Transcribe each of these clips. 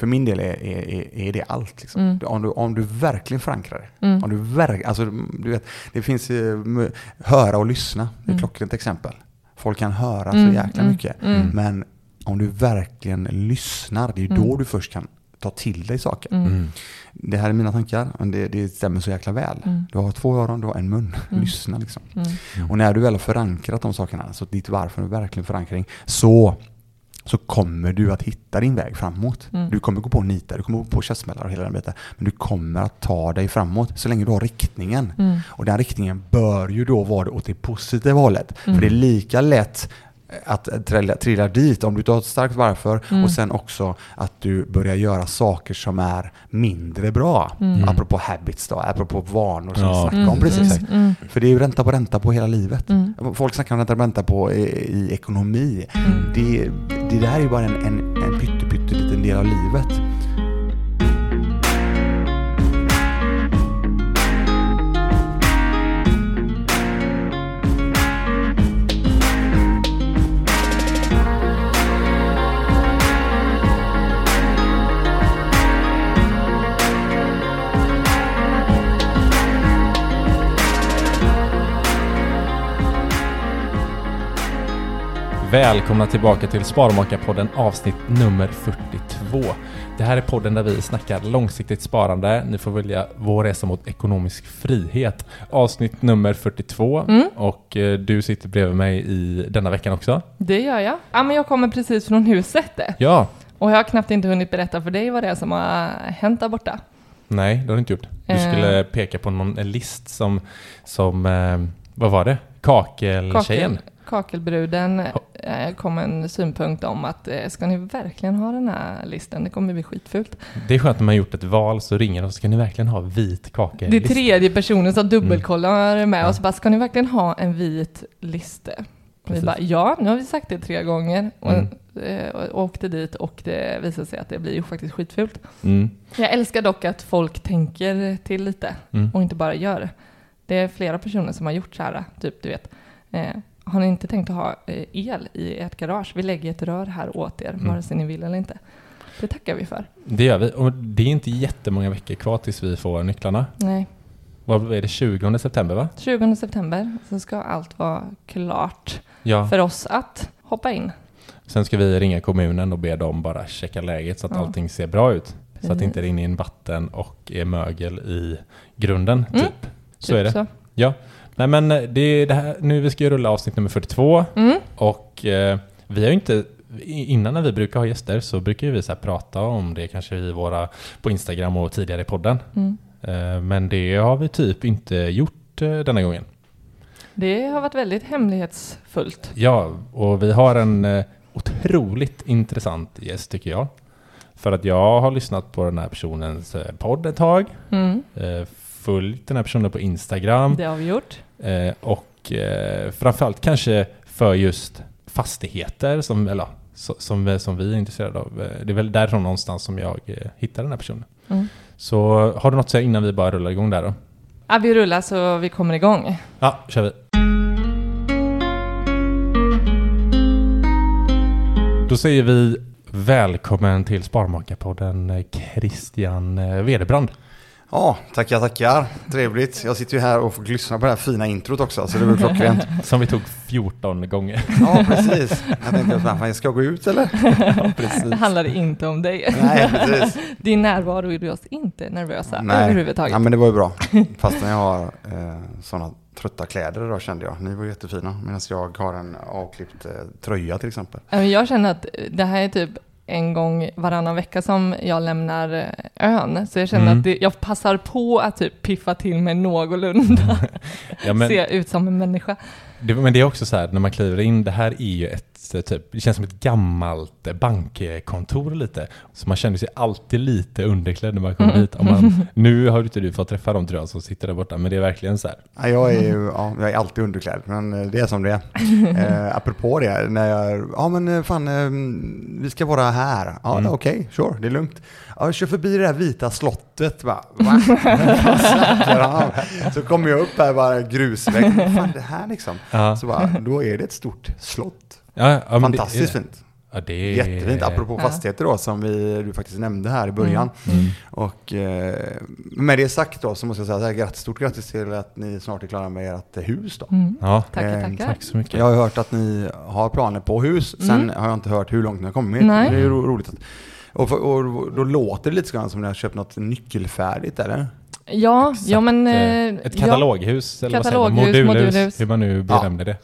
för min del är, är, är det allt. Liksom. Mm. Om, du, om du verkligen förankrar det. Mm. Om du verk, alltså, du vet, det finns höra och lyssna, det är Mm. ett klockrent exempel. Folk kan höra Mm, så jäkla mm, mycket. mm. Men om du verkligen lyssnar, det är Mm. då du först kan ta till dig saker. Mm. Det här är mina tankar, men det, det stämmer så jäkla väl. Mm. Du har två öron, du har en mun. Mm. Lyssna liksom. Mm. Och när du väl har förankrat de sakerna, så ditt varför är verkligen förankring, så, så kommer du att hitta din väg framåt. Mm. Du kommer gå på nitar, du kommer gå på käftsmällar och hela den biten. Men du kommer att ta dig framåt så länge du har riktningen. Mm. Och den riktningen bör ju då vara åt det positiva hållet. Mm. För det är lika lätt att trilla, trilla dit om du tar ett starkt varför Mm. och sen också att du börjar göra saker som är mindre bra. Mm. Apropå habits då, apropå vanor som Ja. vi snackade om Mm, precis. mm, mm. För det är ju ränta på ränta på hela livet. Mm. Folk snackar om ränta på ränta på i, i ekonomi. Mm. Det, det där är ju bara en, en, en pytte, pytte liten del av livet. Välkomna tillbaka till Sparmakarpodden avsnitt nummer 42. Det här är podden där vi snackar långsiktigt sparande. Ni får välja vår resa mot ekonomisk frihet. Avsnitt nummer 42 Mm. och eh, du sitter bredvid mig i denna veckan också. Det gör jag. Ja, men jag kommer precis från huset Ja, och jag har knappt inte hunnit berätta för dig vad det är som har hänt där borta. nej det har du inte gjort. Du Eh. skulle peka på någon list som, som eh, vad var det? Kakeltjejen? Kakel, kakelbruden eh, kom en synpunkt om att eh, ska ni verkligen ha den här listan? Det kommer bli skitfult. Det är skönt när man gjort ett val så ringer de och ska ni verkligen ha vit kakel? Det är tredje personen som dubbelkollar med Ja. oss. Bara, ska ni verkligen ha en vit lista? Vi bara, ja, nu har vi sagt det tre gånger. Och, Mm. eh, och åkte dit och det visade sig att det blir ju faktiskt skitfult. Mm. Jag älskar dock att folk tänker till lite Mm. och inte bara gör. Det är flera personer som har gjort så här, typ du vet, eh, har ni inte tänkt att ha eh, el i ert garage? Vi lägger ett rör här åt er, Mm. vare sig ni vill eller inte. Det tackar vi för. Det gör vi. Och det är inte jättemånga veckor kvar tills vi får nycklarna. Nej. Vad är det? 20 september va? 20 september så ska allt vara klart Ja. för oss att hoppa in. Sen ska vi ringa kommunen och be dem bara checka läget så att Ja. allting ser bra ut. Så att Precis. det inte rinner in vatten och är mögel i grunden. Mm. Typ. Så Typ är det. Så. Ja. Nej men det är det här, nu vi ska ju rulla avsnitt nummer 42 Mm. och eh, vi har ju inte Innan när vi brukar ha gäster så brukar vi så prata om det kanske i våra på Instagram och tidigare i podden. Mm. Eh, Men det har vi typ inte gjort eh, denna gången. Det har varit väldigt hemlighetsfullt. Ja, och vi har en eh, otroligt intressant gäst tycker jag. För att jag har lyssnat på den här personens eh, podd ett tag, Mm. Eh, följt den här personen på Instagram Det har vi gjort. eh, och eh, framförallt kanske för just fastigheter som, eller, som, som vi är intresserade av. Eh, Det är väl därifrån någonstans som jag eh, hittar den här personen. Mm. Så har du något att säga innan vi bara rullar igång där då? Ja, vi rullar så vi kommer igång. Ja, kör vi. Då säger vi välkommen till Sparmakarpodden eh, Christian eh, Wederbrand. Ja, tackar, tackar. Trevligt. Jag sitter ju här och får lyssna på det här fina introt också, så det var klockrent. Som vi tog 14 gånger. Ja, precis. Jag tänkte, att, fan, ska jag gå ut eller? Det handlar inte om dig. Nej, precis. Din närvaro gjorde oss inte nervösa Nej. överhuvudtaget. Ja, men det var ju bra. Fast när jag har eh, sådana trötta kläder idag kände jag. Ni var jättefina. Medan jag har en avklippt eh, tröja till exempel. Ja, men Jag känner att det här är typ en gång varannan vecka som jag lämnar eh, ön. Så jag känner Mm. att det, jag passar på att typ piffa till mig någorlunda. Ja, men, Se ut som en människa. det, men det är också så här, när man kliver in, det här är ju ett typ, det känns som ett gammalt bankkontor lite. Så man känner sig alltid lite underklädd när man kommer Mm. dit. Om man, nu har inte du fått träffa dem tror jag som sitter där borta, men det är verkligen så här. Ja, jag är ju ja, jag är alltid underklädd, men eh, det är som det är. Eh, apropå det, när jag, ja men eh, fan, eh, vi ska vara här. Ja, Mm. okej, sure, det är lugnt. Ja, jag kör förbi det där vita slottet, bara, va? Så kommer jag upp här, bara grusvägg, vad fan det här liksom? Ja. Så bara, då är det ett stort slott. Ja, ja, Fantastiskt det, fint. Ja, det Jättefint, apropå Ja. fastigheter då, som vi, du faktiskt nämnde här i början. Mm. Och eh, med det sagt då, så måste jag säga så här, grattis, stort grattis till att ni snart är klara med ert hus då. Mm. Ja, Tackar, Eh, tackar. tack så mycket. Jag har hört att ni har planer på hus, sen Mm. har jag inte hört hur långt ni har kommit. Nej. Det är ju ro- roligt. Att, och, för, och då låter det lite grann som att ni har köpt något nyckelfärdigt eller? Ja, Exakt, ja men... eh, eh, Ett ja. kataloghus, eller vad säger man? Modulhus, modulhus. hur man nu Ja. benämner det.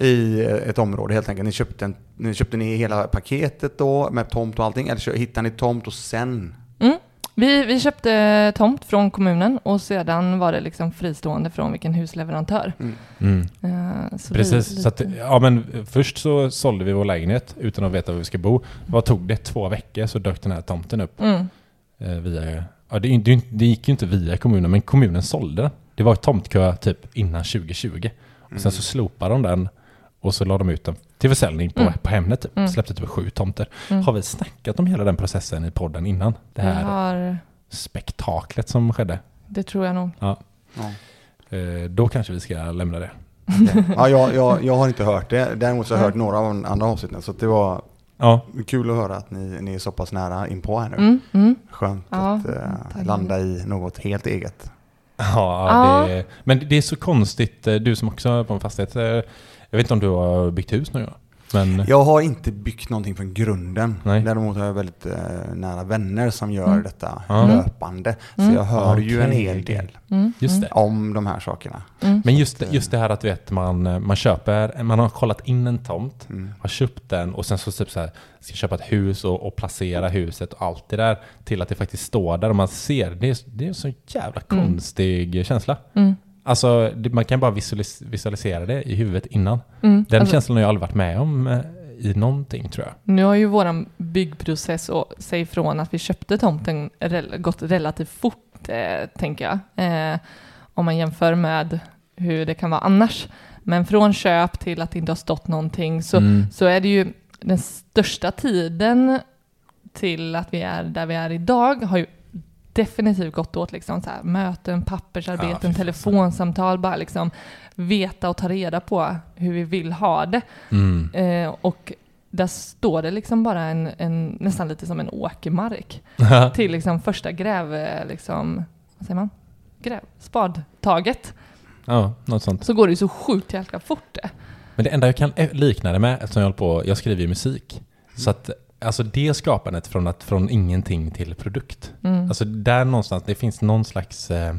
I eh, ett område helt enkelt. Ni köpte, en, ni köpte ni hela paketet då med tomt och allting? Eller hittade ni tomt och sen? Mm. Vi, vi köpte tomt från kommunen och sedan var det liksom fristående från vilken husleverantör. Mm. Eh, så Precis, vi- så att, ja men först så sålde vi vår lägenhet utan att veta var vi ska bo. Vad tog det? Två veckor så dök den här tomten upp. Mm. Eh, via, ja, det, det, det gick ju inte via kommunen, men kommunen sålde den. Det var ett tomtkö typ innan 2020. Och sen så slopade de den och så la de ut den till försäljning på, Mm. på Hemnet. Typ. Mm. Släppte typ sju tomter. Mm. Har vi snackat om hela den processen i podden innan? Det här har, spektaklet som skedde. det tror jag nog. Ja. Eh, då kanske vi ska lämna det. Ja, jag, jag, jag har inte hört det. Däremot så har jag hört några av de andra avsnitten. Så det var Ja, kul att höra att ni, ni är så pass nära inpå här nu. Mm, mm. Skönt Ja, att eh, tackar. landa i något helt eget. Ja, Ja. Det, men det är så konstigt, eh, du som också är på en fastighet. Jag vet inte om du har byggt hus någon gång? Men Jag har inte byggt någonting från grunden. Nej. Däremot har jag väldigt eh, nära vänner som gör Mm. detta Ja. löpande. Så Mm. jag hör ju en hel del Mm. just det. om de här sakerna. Mm. Men just, det- just det här att vet, man, eh, man köper, man har kollat in en tomt, Mm. har köpt den och sen så typ så här, ska köpa ett hus och, och placera huset och allt det där till att det faktiskt står där och man ser. Det är, det är en så jävla Mm. konstig känsla. Alltså, det, man kan bara visualis, visualisera det i huvudet innan. Mm. Den Alltså, känslan har jag aldrig varit med om eh, i någonting tror jag. Nu har ju våran byggprocess och säg från att vi köpte tomten rel- gått relativt fort, eh, tänker jag. Eh, om man jämför med hur det kan vara annars. Men från köp till att det inte har stått någonting så, Mm. så är det ju den största tiden till att vi är där vi är idag har ju definitivt gått åt liksom så här, möten, Ja, pappersarbeten, fasen. telefonsamtal, bara liksom veta och ta reda på hur vi vill ha det. Mm. Eh, och där står det liksom bara en, en nästan lite som en åkermark till liksom första gräv, eh, liksom, vad säger man? Gräv, spadtaget. ja, något sånt. Så går det ju så sjukt jäkla fort det. Men det enda jag kan eh, likna det med, eftersom jag håller på, jag skriver ju musik. Så att, alltså det skapandet från, att, från ingenting till produkt. Mm. Alltså där någonstans, det finns någon slags eh,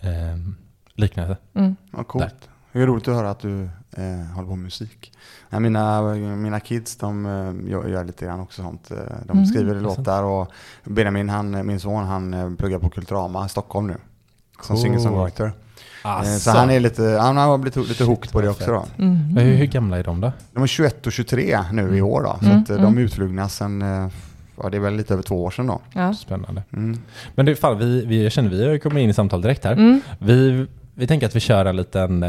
eh, liknelse. Mm. Vad coolt. Det är roligt att höra att du eh, håller på med musik. Nej, mina, mina kids de eh, gör, gör lite grann också sånt. Eh, De Mm. skriver låtar och Benjamin, han, min son, han eh, pluggar på Kulturama i Stockholm nu. Som Cool. singer-songwriter. Eh, Asså. Så han är lite, han har blivit lite hooked på det också då. Mm. Men hur, hur gamla är de då? De är 21 och 23 nu i år då. Så Mm, att eh, mm. de är utflugna sen, eh, ja det är väl lite över två år sedan då. Ja. Spännande. Mm. Men du, fan, vi, vi, jag känner vi har kommit in i samtal direkt här. Mm. Vi, vi tänker att vi kör en liten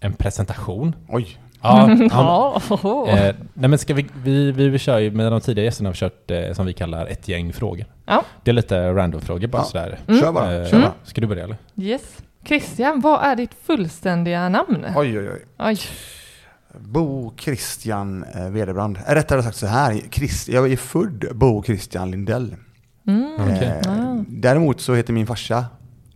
en presentation. Oj, Ja, ja, Ja. eh, nej men ska vi, vi, vi, vi kör ju med de tidigare gästerna har vi kört eh, som vi kallar ett gäng frågor. Ja. Det är lite random-frågor bara Ja. sådär. Kör bara. Eh, Kör bara. Ska du börja eller? Yes. Christian, vad är ditt fullständiga namn? Oj, oj, oj. Oj. Bo Christian eh, Wederbrand. Eh, Rättare sagt så här, Christ, jag är född Bo Christian Lindell. Mm. Eh, däremot så heter min farsa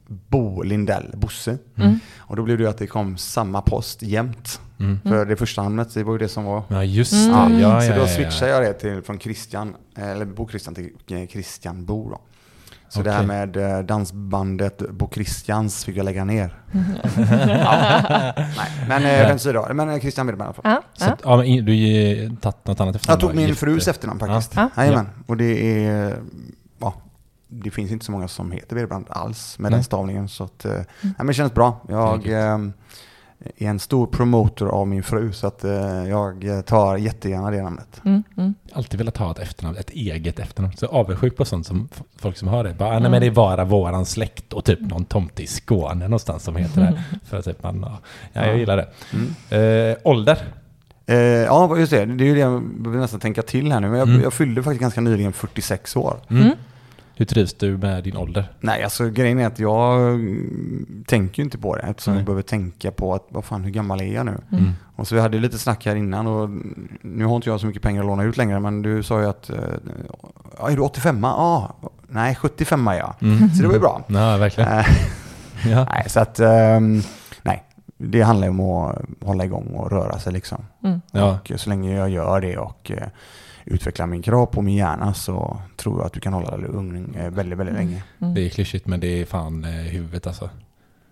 Bo Lindell, Bosse. Mm. Och då blev det ju att det kom samma post jämt. Mm. För det första namnet, det var ju det som var... Ja just Mm. det, ja, så ja, då ja, switchade ja. jag det till, från Christian, eller Bo Christian till Christian Bo då. Så det här med eh, dansbandet Bo Christians fick jag lägga ner. ja. Nej, men eh, skämt åsido. Men eh, Christian Wederberg i alla fall. Ja, Så ja. ja, men du tagit något annat efternamn? Jag tog då? min frus efternamn faktiskt. Ja. Jajamän. Och det är, ja, det finns inte så många som heter Wederbrand alls med Nej. den stavningen. Så att, eh, nej, men det känns bra. Jag är en stor promotor av min fru så att eh, jag tar jättegärna det namnet. Mm, mm. alltid velat ha ett efternamn, ett eget efternamn. Så avundsjuk på sånt som folk som har det. Bara, ah, Mm. nej, men det är bara våran släkt och typ någon tomte i Skåne någonstans som heter det. För att typ man, ja, ja, jag gillar det. Mm. Eh, ålder? Eh, ja, just det. Det är ju det jag behöver nästan tänka till här nu. Men jag, Mm. jag fyllde faktiskt ganska nyligen 46 år. Mm. Mm. Hur trivs du med din ålder? Nej, alltså grejen är att jag mm, tänker ju inte på det eftersom Nej. jag behöver tänka på att vad fan, hur gammal är jag nu? Mm. Och så vi hade lite snack här innan och nu har inte jag så mycket pengar att låna ut längre men du sa ju att, eh, är du 85? Ja, nej 75 ja. Mm. Så det var ju bra. Ja, verkligen. Eh, Ja. nej, så att, ehm, nej, det handlar ju om att hålla igång och röra sig liksom. Mm. Ja. Och så länge jag gör det och utvecklar min kropp och min hjärna så tror jag att du kan hålla dig ung eh, väldigt, väldigt länge. Mm. Det är klyschigt men det är fan eh, huvudet alltså.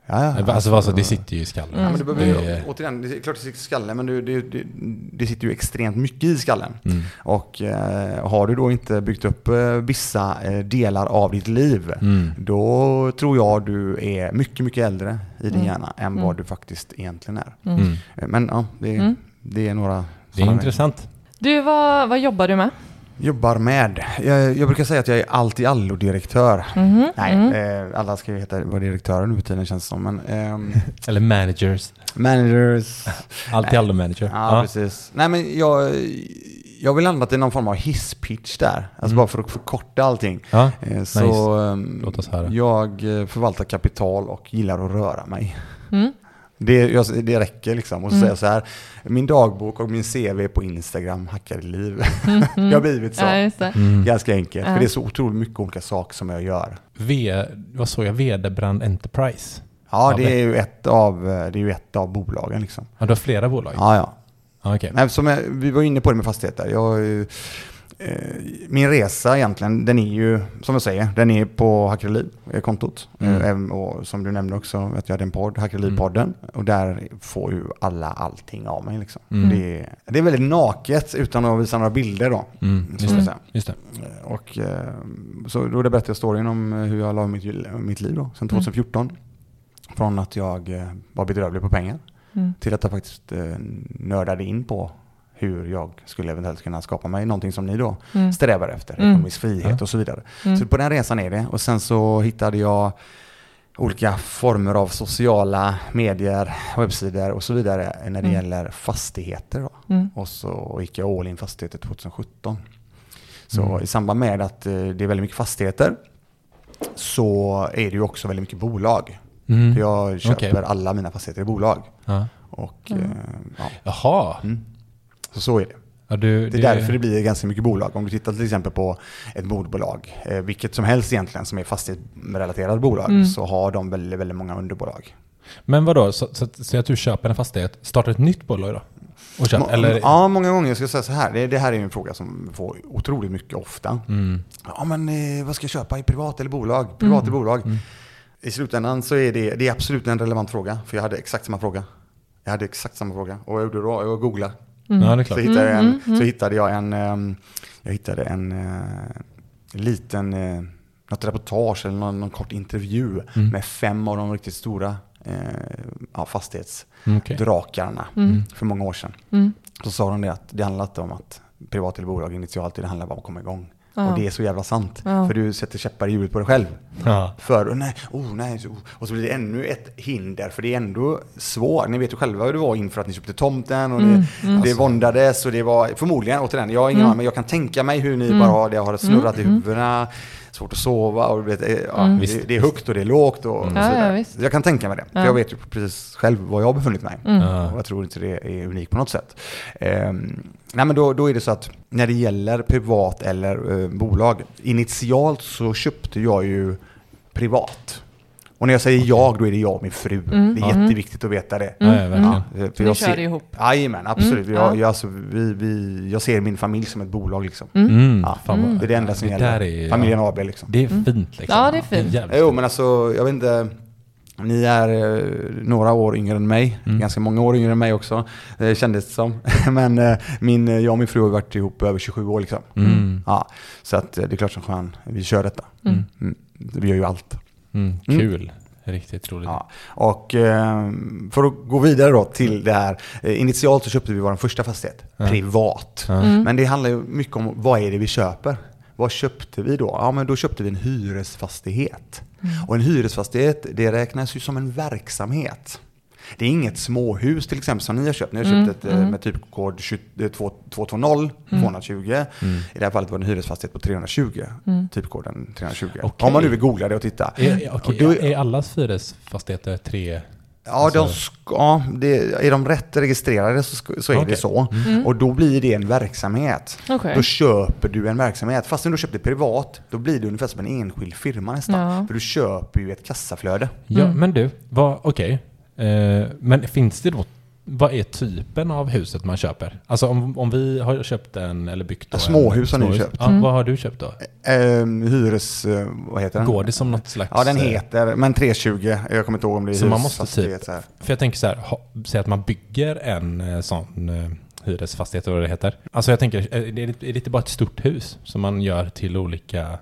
Ja, ja, Alltså, alltså det sitter ju i skallen. Ja, men det behöver Det återigen, det är klart det sitter i skallen, men det, det, det, det sitter ju extremt mycket i skallen. Mm. Och eh, har du då inte byggt upp eh, vissa eh, delar av ditt liv, Mm. då tror jag du är mycket, mycket äldre i din Mm. hjärna än Mm. vad du faktiskt egentligen är. Mm. Eh, Men ja, det, Mm. det är några Det är intressant. Du, vad, vad jobbar du med? Jobbar med. Jag, jag brukar säga att jag är allt i allo-direktör. Mhm, Nej, mm. eh, alla ska ju heta vara direktörer nu för tiden känns det som. Men, ehm, Eller managers. managers. Allt i allo manager. Ja, precis. Nej, men jag, jag vill landa till någon form av hisspitch där. Alltså Mm. bara för att förkorta allting. Ja. Eh, Så ehm, Låt oss höra. jag eh, förvaltar kapital och gillar att röra mig. Mm. Det, jag, det räcker liksom. Och så Mm. säger jag så här, min dagbok och min CV på Instagram hackar liv. det har blivit så. Ja. Mm. Ganska enkelt. Ja. För det är så otroligt mycket olika saker som jag gör. V, vad såg jag? Vederbrand Enterprise. Ja, det är ju ett av, det är ju ett av bolagen liksom. Ja, du har flera bolag? Ja, ja. Ja, okej. Nej, som jag, vi var inne på det med fastigheter. Jag, min resa egentligen, den är ju, som jag säger, den är på Hackerli-kontot. Mm. Eh, även- och som du nämnde också, att jag hade en podd, Hackerli-podden. Och där får ju alla allting av mig. Liksom. Mm. Det, är, det är väldigt naket utan att visa några bilder då. Mm, just, det. just det. Eh, Och, eh, så då berättar jag storyn om eh, hur jag la mitt, mitt liv då, sedan 2014. Från att jag eh, var bedrövlig på pengar Mm. till att jag faktiskt eh, nördade in på hur jag skulle eventuellt kunna skapa mig någonting som ni då Mm. strävar efter, Mm. ekonomisk frihet Ja. och så vidare. Mm. Så på den resan är det. Och sen så hittade jag olika former av sociala medier, webbsidor och så vidare när det Mm. gäller fastigheter. Då. Mm. Och så gick jag all in fastigheter 2017. Så Mm. i samband med att eh, det är väldigt mycket fastigheter så är det ju också väldigt mycket bolag. Mm. Jag köper Okej. alla mina fastigheter i bolag. Ja. Och Mm. eh, ja, Jaha. Mm. så, så är det. Ja, du, Det är därför det blir ganska mycket bolag. Om du tittar till exempel på ett moderbolag, eh, vilket som helst egentligen som är fastighetsrelaterade bolag, Mm. så har de väldigt, väldigt många underbolag. Men vadå, så, så, så att du köper en fastighet, startar ett nytt bolag då? Och köper, Må- eller? Ja, många gånger. Jag ska säga så här, det, det här är en fråga som får otroligt mycket ofta. Mm. Ja, men eh, vad ska jag köpa i privat eller bolag? Privat eller bolag? Mm. I slutändan så är det, det är absolut en relevant fråga, för jag hade exakt samma fråga. Jag hade exakt samma fråga och jag gjorde då? Jag googlade. Mm. Det är Så klart. hittade, jag en, Mm, mm, så hittade jag en, jag hittade en eh, liten, eh, något reportage eller någon, någon kort intervju Mm. med fem av de riktigt stora eh, fastighetsdrakarna Mm. Mm. för många år sedan. Mm. Så sa de det att det handlar inte om att privat eller bolag initialt, det handlar bara om att komma igång. Ja. Och det är så jävla sant. Ja. För du sätter käppar i hjulet på dig själv. Ja. För, oh, nej, oh, nej, så, och så blir det ännu ett hinder, för det är ändå svårt. Ni vet ju själva hur det var inför att ni köpte tomten och Mm, det, det våndades och det var förmodligen, återigen, jag har ingen aning, men jag kan tänka mig hur ni Mm. bara har det, har snurrat i huvudena, svårt att sova och det, är- ja, det, det är högt och det är lågt och, och så Mm. Ja, ja, vidare. jag kan tänka mig det, för Ja. jag vet ju precis själv var jag har befunnit mig. Ja. Och jag tror inte det är unikt på något sätt. Ehm, nej men då, då är det så att när det gäller privat eller eh, bolag, initialt så köpte jag ju privat. Och när jag säger jag, då är det jag och min fru. Det är jätteviktigt att veta det. Ja, ja, för Ni jag kör ser- ihop. Jajamän, absolut. Mm, jag, ja. jag, alltså, vi, vi, jag ser min familj som ett bolag liksom. Mm. Ja, vad- Det är det enda som det gäller. är- Familjen ja. AB liksom. Det är fint liksom. Ja, det är fint. Jo, men alltså, jag vet inte. Ni är eh, några år yngre än mig, Mm. ganska många år yngre än mig också, eh, kändes det som. Men eh, min, eh, jag och min fru har varit ihop över 27 år liksom. Mm. Ja, så att det är klart som fan, vi kör detta. Mm. Mm. Vi gör ju allt. Mm. Kul. Riktigt roligt. Ja. Och eh, för att gå vidare då till det här. Initialt så köpte vi vår första fastighet, privat. Ja. Men det handlar ju mycket om vad är det vi köper. Vad köpte vi då? Ja, men då köpte vi en hyresfastighet. Och en hyresfastighet, det räknas ju som en verksamhet. Det är inget småhus till exempel som ni har köpt. Ni har köpt ett eh, med typkod 20 eh, 2- 220, 220. I det här fallet var det en hyresfastighet på 320, typkoden 320. Okej. Om man nu vill googla det och titta. Är, är, okej, Och då- är allas hyresfastigheter tre? Ja, Alltså- de ska, ja det, är de rätt registrerade så, ska- så är Okej. det så. Och då blir det en verksamhet. Okej. Då köper du en verksamhet. Fast om du köpte privat, då blir det ungefär som en enskild firma nästan. Ja. För du köper ju ett kassaflöde. Ja, Mm. men du, okej. Eh, men finns det då, vad är typen av huset man köper? Alltså om, om vi har köpt en, eller byggt då småhus en, har ni köpt. Ja, Vad har du köpt då? Ehm, hyres... eh, vad heter den? Går det som något slags... Ja, den eh, heter, men 320. Jag kommer inte ihåg om det är Så man måste typ, så här. för jag tänker så här, säg att man bygger en eh, sån eh, hyresfastighet, eller vad det heter. Alltså jag tänker, eh, är det, är det inte bara ett stort hus som man gör till olika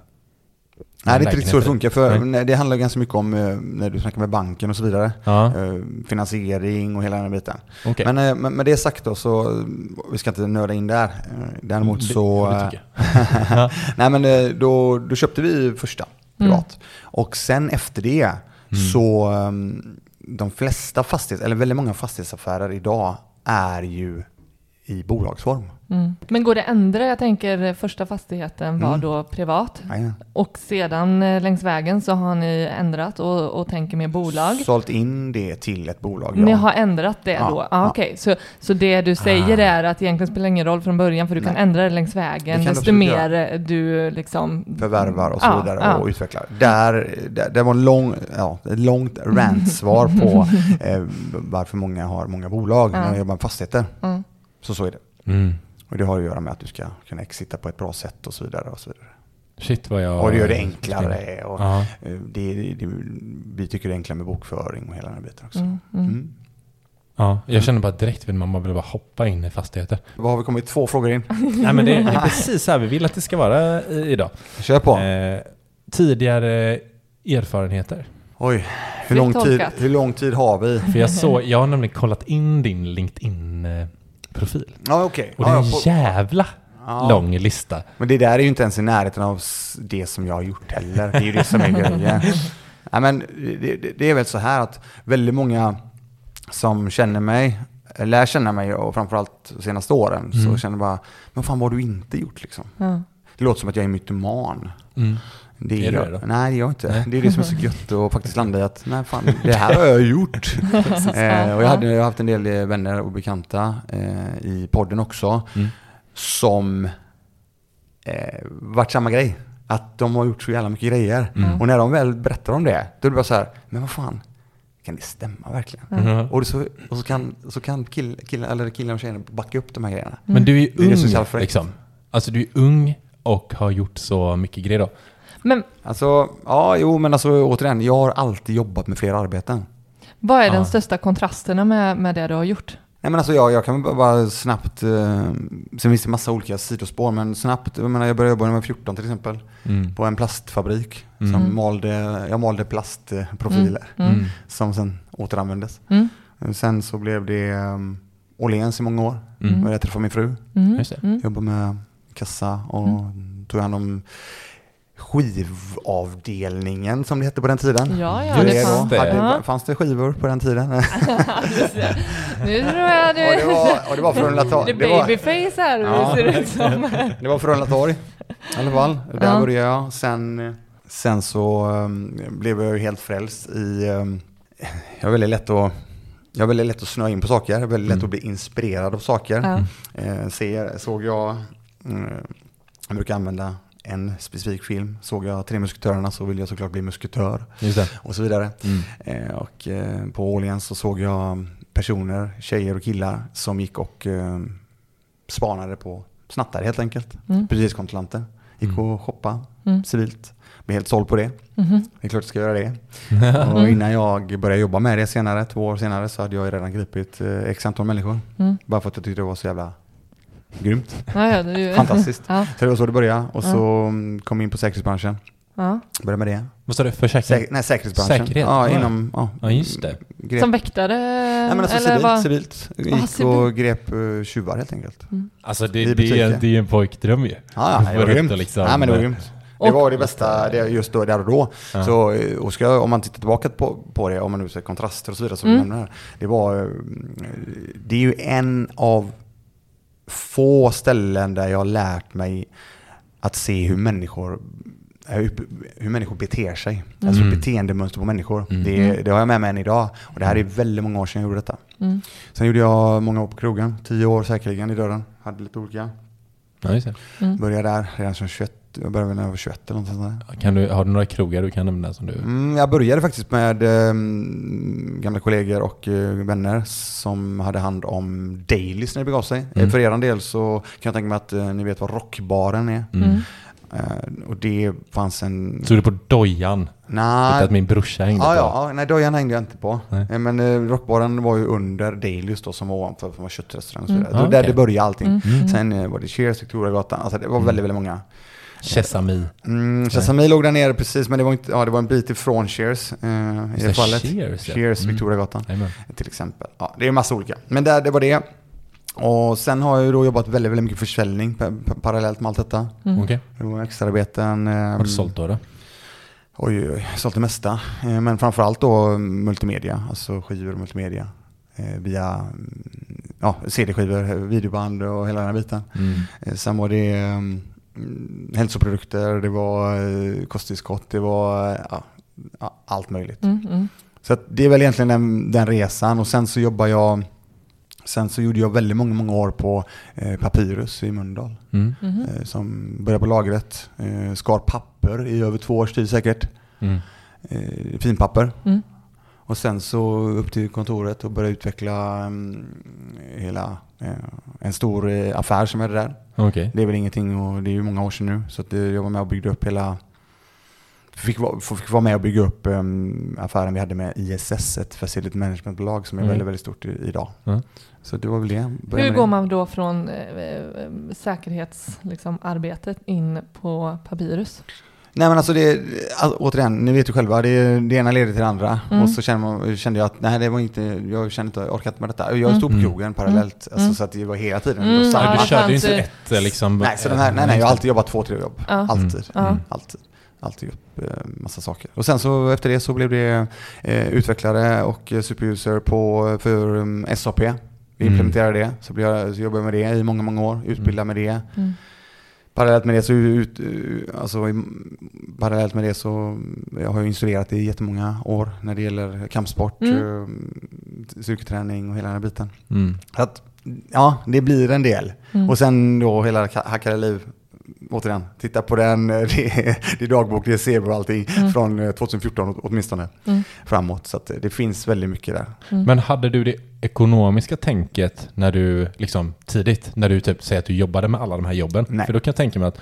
Nej, det är inte riktigt så det funkar. För Nej. det handlar ganska mycket om eh, när du snackar med banken och så vidare. Ja, Eh, finansiering och hela den här biten. okej. Men eh, med, det sagt då så, vi ska inte nöda in där. Däremot Det- så... det tycker jag. Nej men då, då köpte vi första privat. Och sen efter det så um, de flesta fastighets, eller väldigt många fastighetsaffärer idag är ju i bolagsform. Mm. Men går det att ändra? Jag tänker eh, första fastigheten var Mm. då privat Nej. och sedan eh, längs vägen så har ni ändrat och, och tänker mer bolag. Sålt in det till ett bolag. Ni ja. har ändrat det Ja, då? Ah, ja. Okej, så, så det du säger är att egentligen spelar ingen roll från början för du kan Nej. ändra det längs Det vägen kan du desto mer eh, du liksom... förvärvar och så Ja, vidare och utvecklar. Där, där, det var en lång, ja, ett långt rant-svar på eh, varför många har många bolag när de jobbar med fastigheter. Mm. Så så är det. Mm. Och det har att göra med att du ska kunna exita på ett bra sätt och så vidare. Och, så vidare. Shit vad jag... och det gör det enklare. Och, Ja. eh, det, det, det, vi tycker det är enklare med bokföring och hela den här biten också. Mm, mm. Mm. ja, jag känner bara direkt vill man bara vill bara hoppa in i fastigheter. Vad har vi kommit? Två frågor in. Nej men det, det är precis så här vi vill att det ska vara i- idag. Kör på. Eh, tidigare erfarenheter. Oj, hur lång, tid, hur lång tid har vi? För jag såg, jag har nämligen kollat in din LinkedIn-profil. Ja, okej. Och det Ja, är ja, en på- jävla Ja. lång lista. Men det där är ju inte ens i närheten av det som jag har gjort heller. Det är ju det som är grejen. Nej, men det, det, är väl så här att väldigt många som känner mig, lär känna mig och framförallt de senaste åren, så Mm. känner bara, men fan vad har du inte gjort liksom? Ja. Det låter som att jag är mytoman. Mm. Det Är du jag, det då? Nej, det är jag inte. Nej. Det är det som är så gött att faktiskt landa i att, nej fan, det här har jag gjort. eh, och jag, hade, jag har haft en del eh, vänner och bekanta eh, i podden också, Mm. som eh, varit samma grej. Att de har gjort så jävla mycket grejer. Mm. Och när de väl berättar om det, då är det bara så här, men vad fan, kan det stämma verkligen? Mhm. Och, det så, och så kan, så kan kill, kill, eller killar och tjejer backa upp de här grejerna. Men du är ju är är ung fräckt. liksom. Alltså du är ung och har gjort så mycket grejer då. Men Alltså, ja, jo, men alltså återigen, jag har alltid jobbat med flera arbeten. vad är Ja. den största kontrasterna med, med det du har gjort? Nej men alltså jag, jag kan bara- snabbt, eh, sen finns det massa olika sidospår, men snabbt, jag menar jag började jobba när jag var 14 till exempel, Mm. på en plastfabrik Mm. som malde, jag malde plastprofiler Mm. som sen återanvändes. Mm. Sen så blev det um, Åhléns i många år, Mm. och jag träffade min fru, Mm. Mm. jobbade med kassa och tog hand om skivavdelningen som det hette på den tiden. Ja, ja, det fanns. Hade, Ja. Fanns det skivor på den tiden? Nu tror jag du... och, det var, och det var från Latorg. Det Det är babyface här Ja. ser det ut som. det var från Latorg i alla fall. Där Ja. började jag. Sen, sen så um, blev jag ju helt frälst i... Um, jag är väldigt lätt att jag är väldigt lätt att snöa in på saker, jag är väldigt lätt att bli inspirerad av saker. Ja. Eh, ser, såg jag, mm, jag brukar använda en specifik film, såg jag Tre Musketörerna så ville jag såklart bli musketör och så vidare. Mm. Eh, och eh, på Åhléns så såg jag personer, tjejer och killar som gick och eh, spanade på snattare helt enkelt. Mm. Poliskontrollanter. Gick Mm. och shoppa Mm. civilt. Blev helt såld på det. Mhm. Det är klart jag ska göra det. Och innan jag började jobba med det senare, två år senare, så hade jag redan gripit eh, x antal människor. Mm. Bara för att jag tyckte det var så jävla grymt. Ja, ja, det är ju- Fantastiskt. Ja, Så det var så det började. Och Ja. så mm, kom jag in på säkerhetsbranschen. ja. Började med det. Vad sa du? Försäkring? Sä- nej, säkerhetsbranschen. Säkerhet? Ja, inom... Ja, Ja, just det. Grep. Som väktare? Nej, men alltså eller civilt, vad? civilt. Ah, Gick civil. och grep uh, tjuvar helt enkelt. Alltså I det, det, är, det är ju en pojkdröm ju. Ja, ja, det var grymt. det liksom. ja, men det var grymt. Det var det bästa det, just då, där och då. Ja. Så, eh, och ska, om man tittar tillbaka på, på det, om man nu ser kontraster och så vidare som Mm. du nämner här. Det var, eh, det är ju en av få ställen där jag har lärt mig att se hur människor hur, hur människor beter sig. Alltså Mm. beteendemönster på människor. Mm. Det, det har jag med mig än idag. Och det här är väldigt många år sedan jag gjorde detta. Mm. Sen gjorde jag många år på krogen. Tio år säkerligen i dörren. Hade lite olika. Ja. Mm. Började där redan som 21. Jag började väl när jag var 21 eller något sånt där. Kan du, har du några krogar du kan nämna som du... Mm, jag började faktiskt med um, gamla kollegor och eh, vänner som hade hand om dailies när det begav sig. Mm. Eh, För er del så kan jag tänka mig att eh, ni vet vad rockbaren är. Mm. Mm. Eh, och det fanns en... Stod du på dojan? Nej, att min brorsa hängde Ja, på? ja, nej dojan hängde jag inte på. Nej. Eh, Men eh, rockbaren var ju under Dailys då som var ovanför, som var köttrestaurang och så Mm. vidare. Ah, Det var där det började allting. Mm. Sen eh, var det Cheers, Victoriagatan, alltså det var Mm. väldigt, väldigt många. Sesame. Mm, Sesame låg där nere precis, men det var, inte, ja, det var en bit ifrån Cheers eh, i det fallet. Cheers, ja. Cheers, Mm. Victoriagatan Jajamän. till exempel. Ja, det är en massa olika. Men där, det var det. Och sen har jag ju då jobbat väldigt, väldigt mycket försäljning pa- pa- parallellt med allt detta. Mm. Var extraarbeten. Eh, Har du sålt då? då? Oj, oj, oj, sålt det mesta. Eh, Men framförallt då multimedia, alltså skivor och multimedia. Eh, via mm, ja, CD-skivor, videoband och hela den här biten. Mm. Eh, Sen var det mm, hälsoprodukter, det var eh, kosttillskott, det var eh, ja, allt möjligt. Mm. Mm. Så att det är väl egentligen den, den resan och sen så jobbar jag Sen så gjorde jag väldigt många, många år på eh, Papyrus i Mölndal. Mm. Mhm. Eh, som började på lagret, eh, skar papper i över två års tid säkert. Mm. Finpapper. Mm. Och sen så upp till kontoret och började utveckla mm, hela eh, en stor eh, affär som jag hade där. Okej. Det är väl ingenting och det är ju många år sedan nu. Så att eh, jag var med och byggde upp hela Fick vara, fick vara med och bygga upp um, affären vi hade med ISS, ett facility managementbolag som är Mm. väldigt, väldigt stort i, idag. Ja. Så det var väl det. Började Hur går det. man då från eh, säkerhetsarbetet liksom, in på Papyrus? Nej men alltså det, återigen, ni vet ju själva, det, det ena leder till det andra. Mm. Och så kände, man, kände jag att nej det var inte, jag kände inte, jag inte med detta. Jag stod på Mm. krogen parallellt, alltså, Mm. så att det var hela tiden. Mm, var ja, du körde ju inte ett eh, liksom... Nej, så de här, nej, nej, jag har alltid jobbat två, tre jobb. Ja. Alltid. Mm. Alltid. Alltid upp eh, massa saker. Och sen så efter det så blev det eh, utvecklare och eh, superuser på, för um, SAP. Vi Mm. implementerade det, så, blev jag, så jobbade jag med det i många, många år, utbildade med det. Mm. Parallellt med det så, ut, eh, alltså, parallellt med det så jag har jag instruerat i jättemånga år när det gäller kampsport, Mm. eh, styrketräning och hela den här biten. Mm. Så att, ja, det blir en del. Mm. Och sen då hela Ka- Hackade liv, återigen, titta på den, eh, det är, det är dagbok, det är zebra och allting Mm. från eh, 2014 åt- åtminstone Mm. framåt. Så att eh, det finns väldigt mycket där. Mm. Men hade du det ekonomiska tänket när du, liksom tidigt, när du typ säger att du jobbade med alla de här jobben? Nej. För då kan jag tänka mig att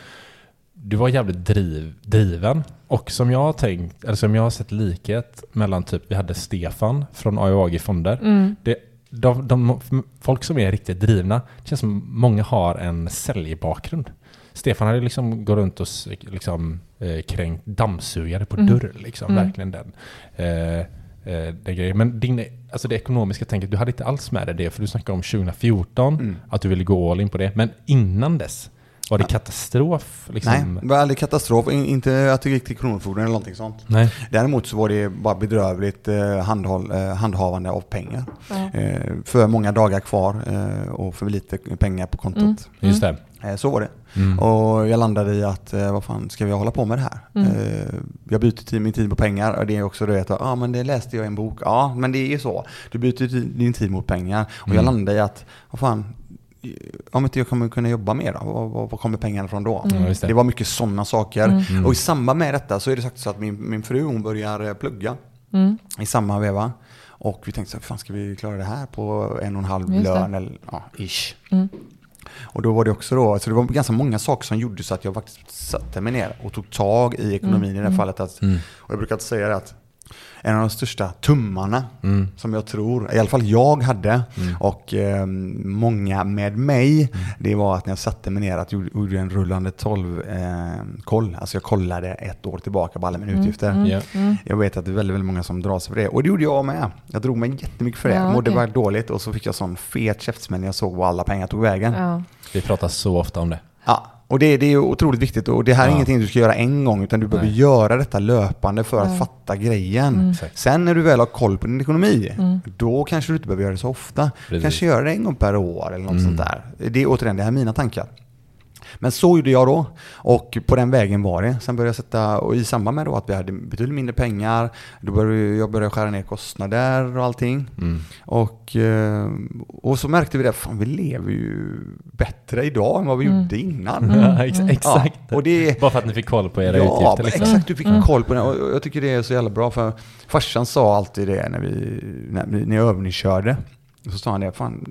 du var jävligt driv, driven. Och som jag har tänkt, eller som jag har sett likhet mellan typ, vi hade Stefan från AIAG Fonder. Mm. Det, de, de, folk som är riktigt drivna, det känns som många har en säljbakgrund. Stefan hade liksom gått runt och liksom, eh, kränkt dammsugare på Mm. dörr. Liksom, Mm. Verkligen den. Eh, eh. Men din, alltså det ekonomiska tänket, du hade inte alls med dig det, för du snackade om 2014, Mm. att du ville gå all in på det. Men innan dess, Var det katastrof? Liksom? Nej, det var aldrig katastrof. In, inte att det gick till Kronofogden eller någonting sånt. Nej. Däremot så var det bara bedrövligt eh, handhåll, eh, handhavande av pengar. Ja. Eh, för många dagar kvar och för lite pengar på kontot. Mm. Just det. Eh, så var det. Mm. Och jag landade i att, eh, vad fan ska vi hålla på med det här? Mm. Eh, jag byter tid, min tid mot pengar och det är också det att, ja men det läste jag i en bok. Ja, men det är ju så. Du byter din tid mot pengar. Och jag Mm. landade i att, vad fan, om inte jag kommer kunna jobba mer då, var, kommer pengarna från då? Just det. Det var mycket sådana saker. Mm. Och i samband med detta så är det sagt så att min, min fru hon börjar eh, plugga Mm. i samma veva. Och vi tänkte så här, hur fan ska vi klara det här på en och en halv Just det. lön eller ja, ish. Mm. Och då var det också då, så det var ganska många saker som gjorde så att jag faktiskt satte mig ner och tog tag i ekonomin i det här Mm. fallet. Att, Mm. Och jag brukar säga det att en av de största tummarna Mm. som jag tror, i alla fall jag hade Mm. och eh, många med mig, det var att när jag satte mig ner att jag gjorde- gjorde en rullande 12 eh, koll. Alltså jag kollade ett år tillbaka på alla mina utgifter. Mm. Ja. Mm. Jag vet att det är väldigt, väldigt många som drar sig för det. Och det gjorde jag med. Jag drog mig jättemycket för det. Ja, Mådde okej. bara dåligt och så fick jag sån fet käftsmäll när jag såg var alla pengar tog vägen. Ja. Ja. Vi pratar så ofta om det. Och det, det är otroligt viktigt och det här är Ja. ingenting du ska göra en gång utan du behöver Nej. göra detta löpande för att Ja. fatta grejen. Mm. Sen när du väl har koll på din ekonomi, Mm. då kanske du inte behöver göra det så ofta. Precis. Kanske göra det en gång per år eller något Mm. sånt där. Det är återigen, det här är mina tankar. Men så gjorde jag då och på den vägen var det. Sen började jag sätta, och i samband med då att vi hade betydligt mindre pengar, då började jag började skära ner kostnader och allting. Mm. Och, eh, och så märkte vi det, fan vi lever ju bättre idag än vad vi Mm. gjorde innan. Ja, ex- Mm. exakt. Ja, och det, Bara för att ni fick koll på era ja, utgifter. Liksom. exakt. Du fick Mm. koll på det. Och jag tycker det är så jävla bra. För farsan sa alltid det när, vi, när, när övningskörde. Så sa han det, fan,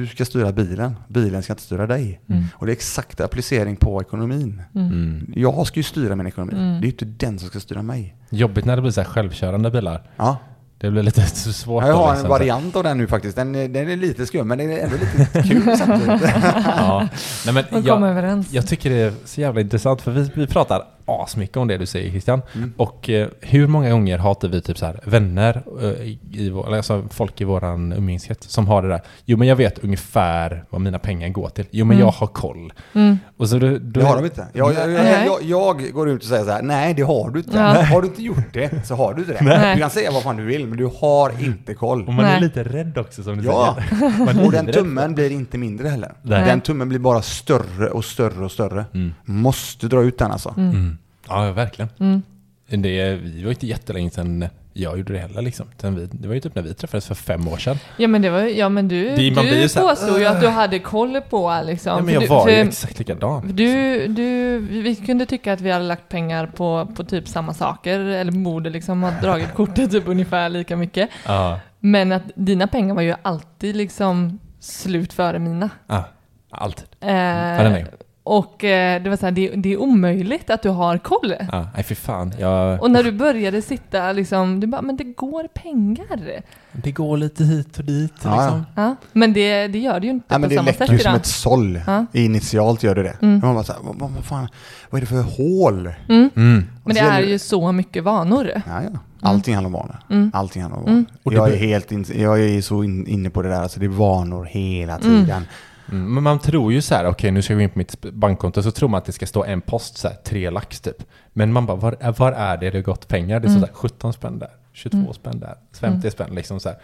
du ska styra bilen. Bilen ska inte styra dig. Mm. Och det är exakt applicering på ekonomin. Mm. Mm. Jag ska ju styra min ekonomi. Mm. Det är ju inte den som ska styra mig. Jobbigt när det blir så här självkörande bilar. Ja. Det blir lite svårt. Jag har en liksom. variant av den nu faktiskt. Den, är- den är lite skum, men den är ändå lite kul samtidigt. Ja. Nej, men jag, överens. jag tycker det är så jävla intressant för vi, vi pratar asmycket om det du säger Christian. Mm. Och eh, hur många gånger har inte vi typ så här vänner, eh, i, vår- eller alltså folk i våran umgängeskrets som har det där. Jo men jag vet ungefär vad mina pengar går till. Jo men Mm. jag har koll. Mm. Och så då, då, Det har de inte. Jag, jag, jag, Nej. jag, jag går ut och säger så här, nej det har du inte. Ja. Har du inte gjort det så har du inte det. Nej. Du kan säga vad fan du vill, men du har inte koll. Och man är Nej. lite rädd också som du Ja, säger. Är och den tummen blir inte mindre heller. Nej. Den tummen blir bara större och större och större. Mm. Måste dra ut den alltså. Mm. Ja, verkligen. Mm. Det, vi var inte jättelänge sedan jag gjorde det heller liksom. Vi, det var ju typ när vi träffades för fem år sedan. Ja men det var ja men du, Det- du påstod ju att du hade koll på liksom. Ja, men jag du, var för ju exakt likadan. Du, du, vi kunde tycka att vi hade lagt pengar på, på typ samma saker, eller borde liksom ha dragit kortet typ ungefär lika mycket. Ja, Men att dina pengar var ju alltid liksom slut före mina. ja, alltid. Eh, Varenda. Och eh, det var så här, det, det är omöjligt att du har koll. Ja, nej fy fan. Jag, Och när du började sitta liksom, du bara, men det går pengar. det går lite hit och dit Ja, liksom. Ja, men det, det gör det ju inte Ja, men på det samma läcker sätt ju som idag. ett såll. Ja. Initialt gör det det. Mm. Man bara så här, vad, vad, vad, fan, vad är det för hål? Mm. Mm. Men det är ju så mycket vanor. Ja, ja. Allting handlar om vanor. Mm. Allting handlar om vanor. Mm. Och det Jag är helt in, jag är så in, inne på det där, alltså det är vanor hela tiden. Mm. Men man tror ju så här, okej nu ska jag gå in på mitt bankkonto, så tror man att det ska stå en post så här, tre lax typ. Men man bara, var, är- var är det det har gått pengar? Det står Mm. så här, 17 spänn där, 22 Mm. spänn där, 50 spänn liksom så här.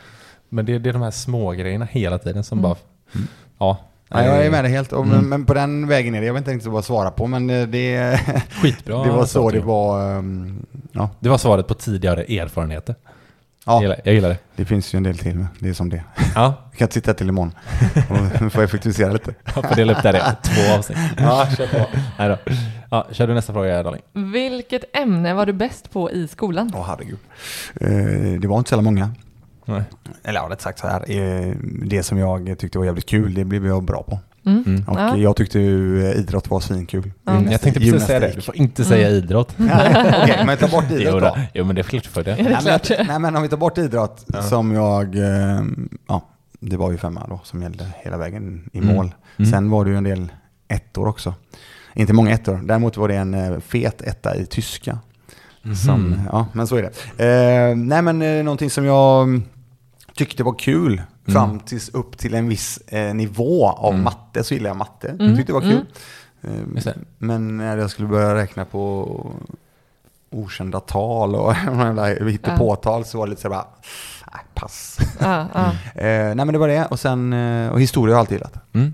Men det, det är de här små grejerna hela tiden som Mm. bara, ja. Ja, jag är med dig helt. Och, Mm. men, men på den vägen är det. Jag vet inte riktigt vad jag svarar på, men eh, det, Skitbra. det var så det var. um, Ja, Det var svaret på tidigare erfarenheter. Jag, ja gillar, jag gillar det. det finns ju en del till. men Det är som det. Ja, Vi kan inte sitta till imorgon. Nu får jag effektivisera lite. jag får dela upp det här i två avsnitt. Ja, kör på. Nej då. Ja, kör du nästa fråga Darling. Vilket ämne var du bäst på i skolan? Åh herregud. Eh, Det var inte så jävla många. Nej. Eller ja, rätt sagt så här. eh, Det som jag tyckte var jävligt kul, det blev jag bra på. Mm. Mm. Och Ja. jag tyckte ju eh, idrott var svinkul. Mm, jag tänkte precis säga det, du får inte säga Mm. idrott. Okej, men ta bort idrott Jo, då. jo men det är klart får det. Är det Nej men, klart? nej men om vi tar bort idrott Ja. som jag, eh, ja det var ju femma då som gällde hela vägen i Mm. mål. Mm. Sen var det ju en del ettor också. Inte många ettor, däremot var det en eh, fet etta i tyska. Mhm. Som, ja, men så är det. Eh, nej men någonting som jag tyckte var kul Fram tills upp till en viss eh, nivå av matte så gillade jag matte. Mm. Jag tyckte det var kul. Eh. Men när jag skulle börja räkna på okända tal och hittepåtal så var det lite så bara, nej, pass. Ja, ja. Eh, nej men det var det och sen, eh, och historia har jag alltid gillat. Mm.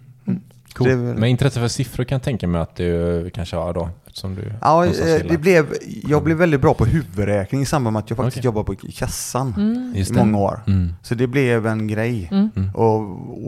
Cool. Väl- Men intresse för siffror kan jag tänka mig att du kanske har då, eftersom du Ja, eh, det blev, jag blev väldigt bra på huvudräkning i samband med att jag faktiskt Okej. jobbade på kassan Just i många år. Mm. Så det blev en grej. Mm. Och,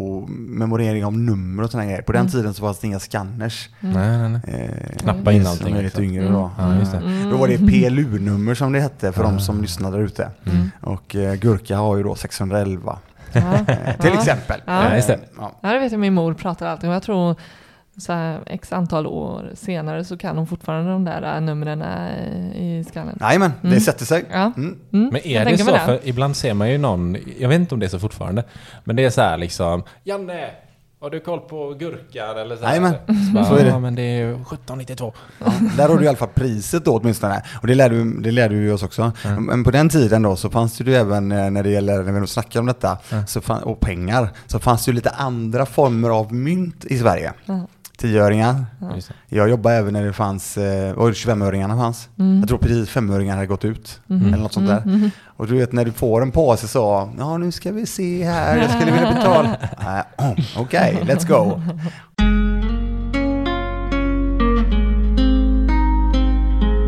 och memorering av nummer och sådana grejer. På den tiden så fanns det inga scanners. Nej, nej, nej. Eh, Knappa in som allting, är lite liksom. yngre då. Ja, just det. Mm. Då var det PLU-nummer som det hette för de som lyssnade där ute. Mm. Och eh, Gurka har ju då 611. Ja. Till Ja. exempel. Ja. Ja, just det. Ja. Ja, det vet jag min mor pratar alltid om. Jag tror så här, x antal år senare så kan hon fortfarande de där äh, numren äh, i skallen. Jajamän, mm. det sätter sig. Ja. Mm. Mm. Men är jag det så? Det. För ibland ser man ju någon, jag vet inte om det är så fortfarande, men det är så här liksom Janne! Har du koll på gurkan eller så? Jajamän, så, så, är det. Ja, men det är 1792. Ja, där har du i alla fall priset då åtminstone. Och det lärde, det lärde ju oss också. Mm. Men på den tiden då så fanns det ju även eh, när det gäller, när vi snackar om detta, mm. så fann, och pengar, så fanns det ju lite andra former av mynt i Sverige. Mm. Tioöringar. Ja. Jag jobbade även när det fanns, eh, och 25-öringarna fanns. Mm. Jag tror precis 5-öringar hade gått ut. Mm. Eller något sånt där. Mm. mm. Och du vet när du får en påse så, ja nu ska vi se här, jag skulle vilja betala. Mm, okej, okay, let's go.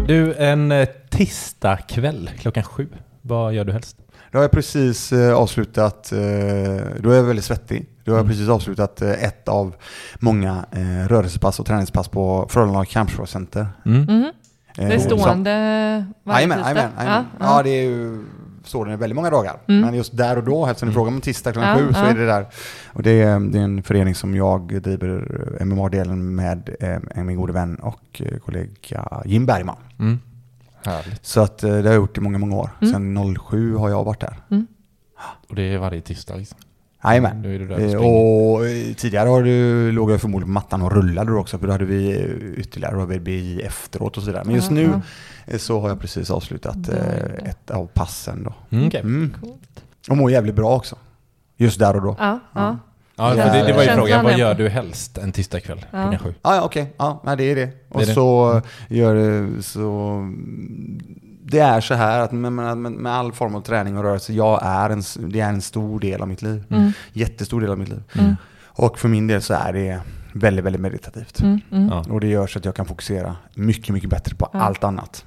Du, en eh, tisdagkväll klockan sju, vad gör du helst? Då har jag precis eh, avslutat, då är jag väldigt svettig. Då har jag precis avslutat eh, ett av många eh, rörelsepass och träningspass på Frölunda Kampsportscenter. Mm. Mhm. Eh, Det är stående varje tisdag? Ja, Ja, det är ju står den väldigt många dagar. Mm. Men just där och då, eftersom du frågar om tisdag klockan Ja, sju, så ja. är det där. Och det är, det är en förening som jag driver MMA-delen med eh, min gode vän och kollega Jim Bergman. Mm. Härligt. Så att det har jag gjort i många, många år. Mm. Sen 07 har jag varit där. Och det är varje tisdag liksom. Jajamän. Och Eh. Och eh, tidigare har du, låg jag förmodligen på mattan och rullade då också, för då hade vi eh, ytterligare AVB efteråt och sådär. Men just Ja, nu ja. så har jag precis avslutat ett av passen då. Mm, okej. Mm. Och mår jävligt bra också. Just där och då. Ja, ja. Ja, för Ja, det, det var ju frågan, vad gör du helst en tisdagkväll Ja. klockan sju? Ja, ja okej. Ja, nej, det är det. Och Det är det. så gör så... Det är så här att med, med, med all form av träning och rörelse, jag är en, det är en stor del av mitt liv. Mm. Jättestor del av mitt liv. Mm. Och för min del så är det väldigt, väldigt meditativt. Mm. Mm. Ja. Och det gör så att jag kan fokusera mycket, mycket bättre på Ja. allt annat.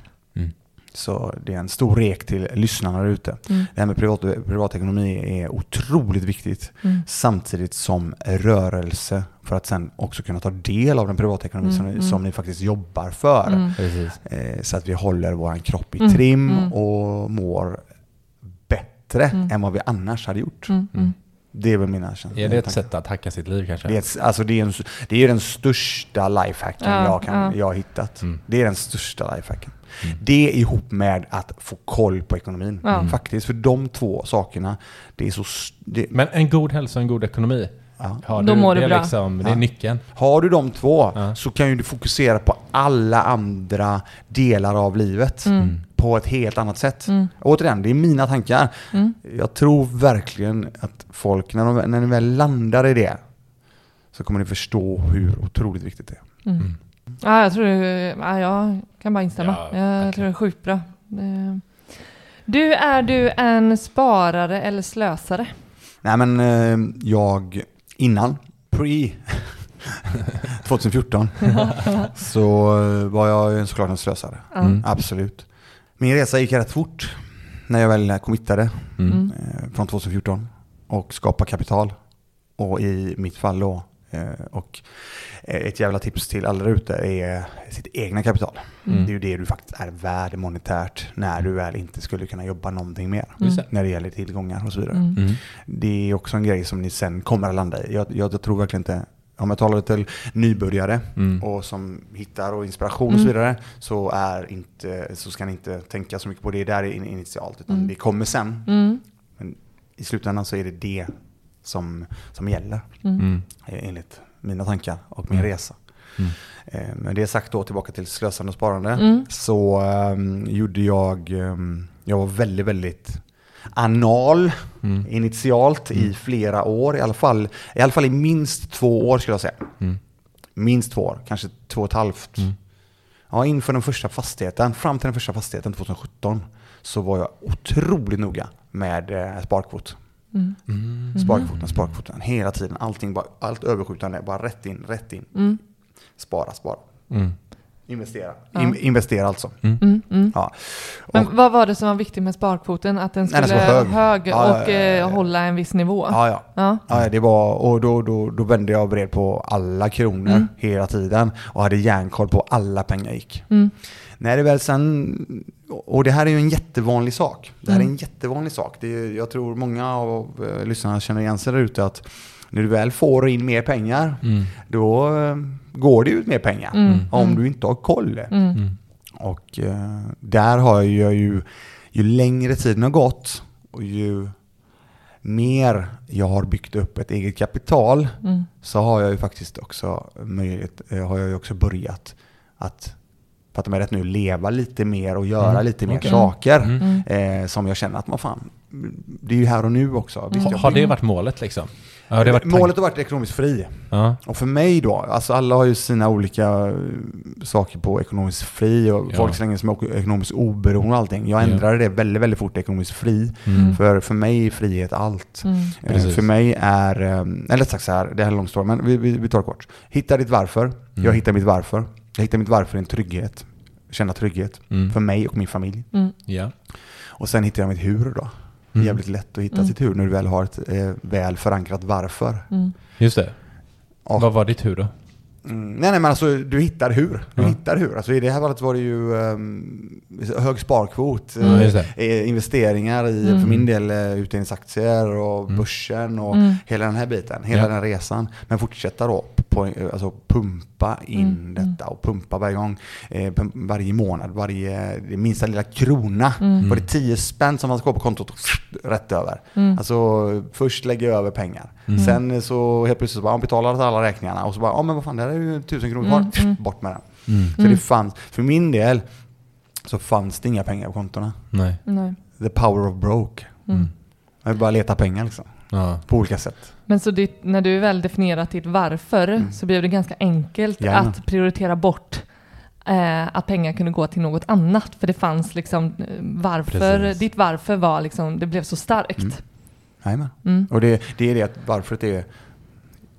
Så det är en stor rek till lyssnarna där ute. Mm. Det här med privat, privatekonomi är otroligt viktigt. Mm. Samtidigt som rörelse för att sen också kunna ta del av den privatekonomi Mm, som, ni, mm. som ni faktiskt jobbar för. Mm. Eh, så att vi håller vår kropp i Mm, trim mm. och mår bättre Mm. än vad vi annars hade gjort. Mm. Mm. Det är väl mina känslor. Är det ett sätt att hacka sitt liv kanske? Det är, ett, alltså det, är en, det är den största lifehacken Ja, jag, kan, ja. jag har hittat. Mm. Det är den största lifehacken. Mm. Det ihop med att få koll på ekonomin. Mm. Faktiskt, för de två sakerna, det är så... Det, Men en god hälsa och en god ekonomi, ja. har Då du, mår det, du är bra. liksom, det är Ja. nyckeln. Har du de två Ja. så kan ju du fokusera på alla andra delar av livet Mm. på ett helt annat sätt. Mm. Återigen, det är mina tankar. Mm. Jag tror verkligen att folk, när de, när de väl landar i det, så kommer ni förstå hur otroligt viktigt det är. Mm. Ja, jag tror ja, jag kan bara instämma. Ja, jag verkligen. tror det är sjukt bra. Det- Du, är du en sparare eller slösare? Nej men eh, jag, innan, pre 2014, så eh, var jag såklart en slösare. Mm. Absolut. Min resa gick rätt fort när jag väl committade Mm. Eh, från 2014 och skapa kapital. Och i mitt fall då, eh, och eh, ett jävla tips till alla där ute är sitt egna kapital. Mm. Det är ju det du faktiskt är värd monetärt när du väl inte skulle kunna jobba någonting mer. Det. När det gäller tillgångar och så vidare. Mm. Mm. Det är också en grej som ni sen kommer att landa i. Jag, jag, jag tror verkligen inte, om jag talar till nybörjare Mm. och som hittar och inspiration och så vidare så, är inte, så ska ni inte tänka så mycket på det där in- initialt utan Mm. det kommer sen. Mm. I slutändan så är det det som, som gäller Mm. eh, enligt mina tankar och min Mm. resa. Mm. Eh, Men det sagt då tillbaka till slösande och sparande Mm. så ehm, gjorde jag, ehm, jag var väldigt, väldigt anal Mm. initialt i flera år, i alla, fall, i alla fall i minst två år skulle jag säga. Mm. Minst två år, kanske två och ett halvt. Ja, inför den första fastigheten, fram till den första fastigheten 2017, så var jag otroligt noga med eh, sparkvot. Sparkvoten, sparkvoten, hela tiden. Allting bara, allt överskjutande, bara rätt in, rätt in. Spara, spara. Mm. Investera. In, investera alltså. Mm, mm. Ja. Men Och- vad var det som var viktigt med sparkvoten? Att den Nej, skulle den vara hög. hög, Ja, ja, och ja, ja, ja. eh, hålla en viss nivå? Ja, ja. Ja. Ja, det var, och då, då, då vände jag vred på alla kronor Mm. hela tiden och hade järnkoll på alla pengar gick. Mm. När det väl sen, och det här är ju en jättevanlig sak. Det här är Mm. en jättevanlig sak. Det är, jag tror många av eh, lyssnarna känner igen sig där ute att när du väl får in mer pengar, Mm. då eh, går det ut mer pengar. Mm. Om du inte har koll. Mm. Och eh, där har jag ju, ju längre tiden har gått och ju mer jag har byggt upp ett eget kapital Mm. så har jag ju faktiskt också möjlighet, har jag ju också börjat att fatta mig rätt nu, leva lite mer och göra Mm, lite mer okej. saker Mm. eh, som jag känner att man fan, det är ju här och nu också. Visst, Ha- jag Har det varit målet liksom? Har det varit Målet har varit ekonomiskt fri. Ja. Och för mig då, alltså alla har ju sina olika eh, saker på ekonomiskt fri och Ja. folk slänger som är ekonomiskt oberoende och allting. Jag Ja. ändrade det väldigt, väldigt fort till ekonomiskt fri. Mm. För, för mig är frihet allt. Mm. Eh. För mig är, eh, eller sagt så här, det här är en lång story, men vi, vi, vi tar det kort. Hitta ditt varför. Mm. Jag hittar mitt varför. Jag hittar mitt varför i en trygghet. Känna trygghet. Mm. För mig och min familj. Mm. Ja. Och sen hittar jag mitt hur då. Det är Mm. jävligt lätt att hitta Mm. sitt hur när du väl har ett eh, väl förankrat varför. Mm. Just det. Och- Vad var ditt hur då? Mm, nej, nej, men alltså du hittar hur. Du Ja. hittar hur. Alltså, I det här fallet var det ju um, hög sparkvot, Mm, eh, eh, investeringar i, Mm. för min del, uh, utdelningsaktier och Mm. börsen och Mm. hela den här biten, hela Ja. den resan. Men fortsätta då, alltså pumpa in Mm, detta och pumpa varje gång, eh, varje månad, varje det minsta lilla krona. Mm. Var det 10 spänn som man ska på kontot, rätt över. Mm. Alltså först lägger jag över pengar. Mm. Sen så helt plötsligt så bara, betalar alla räkningarna och så bara, ja men vad fan, det här är ju tusen kronor kvar. Mm, mm. Bort med den. Mm. Så det fanns, för min del så fanns det inga pengar på kontona. Nej. Nej. The power of broke. Mm. Jag vill bara leta pengar liksom. Ja. På olika sätt. Men så ditt, när du väl definierat ditt varför Mm. så blev det ganska enkelt Jajamän. att prioritera bort eh, att pengar kunde gå till något annat. För det fanns liksom eh, varför, Precis. ditt varför var liksom, det blev så starkt. Mm. Jajamän. Mm. Och det, det är det att varför det är,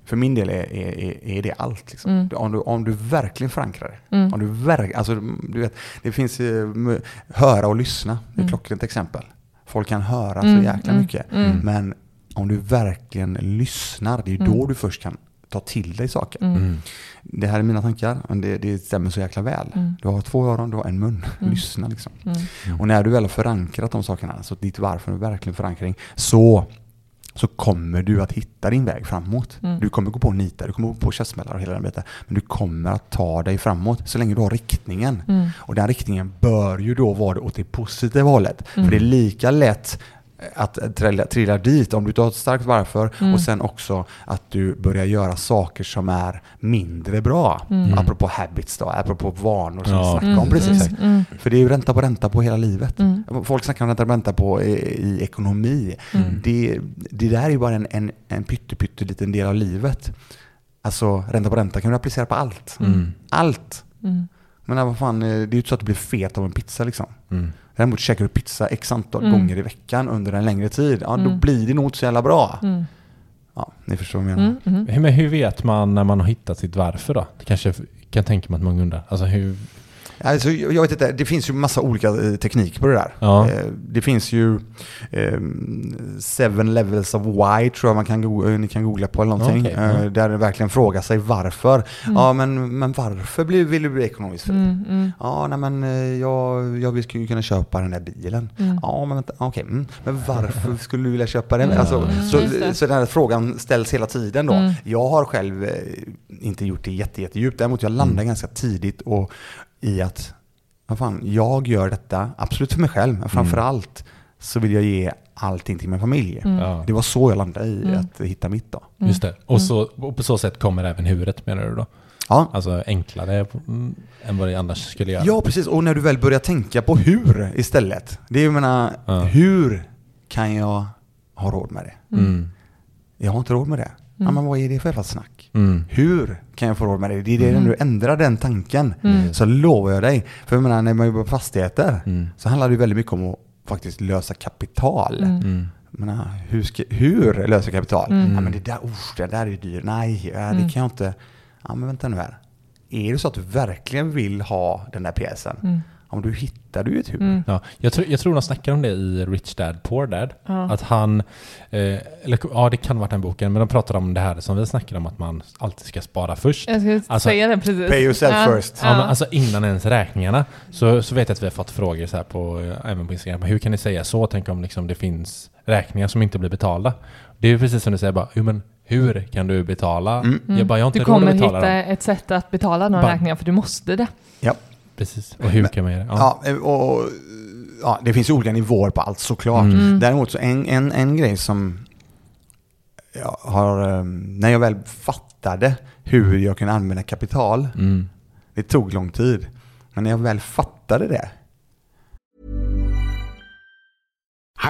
för min del är, är, är- det allt. Liksom. Mm. Om, du, om du verkligen förankrar det. Mm. Om du verk, alltså, du vet, det finns höra och lyssna, det är ett Mm. klockrent exempel. Folk kan höra så jäkla mm, mycket. mm. Men om du verkligen lyssnar, det är ju Mm. då du först kan ta till dig saker. Mm. Mm. Det här är mina tankar, men det, det stämmer så jäkla väl. Mm. Du har två öron, du har en mun. Mm. Lyssna liksom. Mm. Och när du väl har förankrat de sakerna, så ditt varför är verkligen förankring, så, så kommer du att hitta din väg framåt. Mm. Du kommer gå på nitar, du kommer gå på käftsmällar och hela den biten. Men du kommer att ta dig framåt så länge du har riktningen. Mm. Och den riktningen bör ju då vara åt det positiva hållet. Mm. För det är lika lätt att trilla, trilla dit om du tar ett starkt varför Mm. och sen också att du börjar göra saker som är mindre bra. Mm. Apropå habits då, apropå vanor som Ja, vi snackade om Mm, precis. mm, mm, För det är ju ränta på ränta på hela livet. Mm. Folk snackar om ränta på ränta på i, i ekonomi. Mm. Det, det där är ju bara en, en, en pytte, pytte liten del av livet. Alltså ränta på ränta kan du applicera på allt. Mm. Allt. mm, Men vad fan, eh, det är ju inte så att du blir fet av en pizza liksom. Mm. Däremot käkar du pizza x antal Mm. gånger i veckan under en längre tid, ja då Mm. blir det nog inte så jävla bra. mm, Ja, ni förstår vad jag menar. mm, mm. Hur- Men hur vet man när man har hittat sitt varför då? Det kanske kan tänka mig att många undrar. Alltså hur... Alltså, jag vet inte, det finns ju massa olika eh, tekniker på det där. Ja. Eh, det finns ju eh, Seven levels of why tror jag man kan eh, ni kan googla på eller någonting. Ja. eh, där det verkligen frågar sig varför. Ja men, men varför blir, vill du bli ekonomiskt fri? Mm, mm, Ja, nej men jag, jag vill skulle kunna köpa den där bilen. Mm. Ja, men vänta, okej. Mm. Men varför skulle du vilja köpa den? Mm. Alltså, Mm, så, så den här frågan ställs hela tiden då. Mm. Jag har själv inte gjort det jätte, jättedjupt. Däremot jag landar ganska tidigt och, i att vad fan, jag gör detta, absolut för mig själv, men framför allt så vill jag ge allting till min familj. Mm. Det var så jag landade i Mm. att hitta mitt då. Just det. Och, så, och på så sätt kommer även huvudet menar du då? Ja. Alltså enklare mm, än vad det annars skulle göra? Ja, precis. Och när du väl börjar tänka på hur istället. Det är, jag menar, Ja. hur kan jag ha råd med det? Mm. Jag har inte råd med det. Ja, men vad är det för jävla snack? Mm. Hur kan jag få råd med det? Det är det när du ändrar den tanken. Mm. Så lovar jag dig. För jag menar, när man jobbar på fastigheter Mm. så handlar det ju väldigt mycket om att faktiskt lösa kapital. Mm. Mm. Menar, hur, ska, hur lösa kapital? Mm. Ja, men det där, usch, det där är dyrt. Nej, det Mm. kan jag inte. Ja, men vänta nu här. Är det så att du verkligen vill ha den där pjäsen? Om du hittar du ett hur. Mm. Ja, jag, tror, jag tror de snackar om det i Rich Dad Poor Dad. Ja. Att han, eh, eller ja det kan vara den boken, men de pratar om det här som vi snackar om att man alltid ska spara först. Jag skulle Alltså, säga det precis. pay yourself ja. first. Ja, men alltså innan ens räkningarna så, så vet jag att vi har fått frågor så här på, eh, även på Instagram. Hur kan ni säga så? Tänk om liksom det finns räkningar som inte blir betalda. Det är ju precis som du säger bara, men hur kan du betala? Mm. Jag bara, jag har inte Du råd kommer att betala hitta dem. ett sätt att betala de Bara- räkningarna för du måste det. Ja. Precis. Och hur kan man göra det? Ja, eh, och, ja, det finns olika nivåer på allt såklart. Mm. Däremot så en, en, en grej som jag har, eh, när jag väl fattade hur jag kunde använda kapital, Mm. det tog lång tid. Men när jag väl fattade det,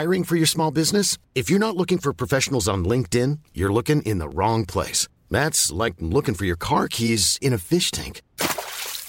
Hiring for your small business? If you're not looking for professionals on LinkedIn, you're looking in the wrong place. That's like looking for your car keys in a fish tank.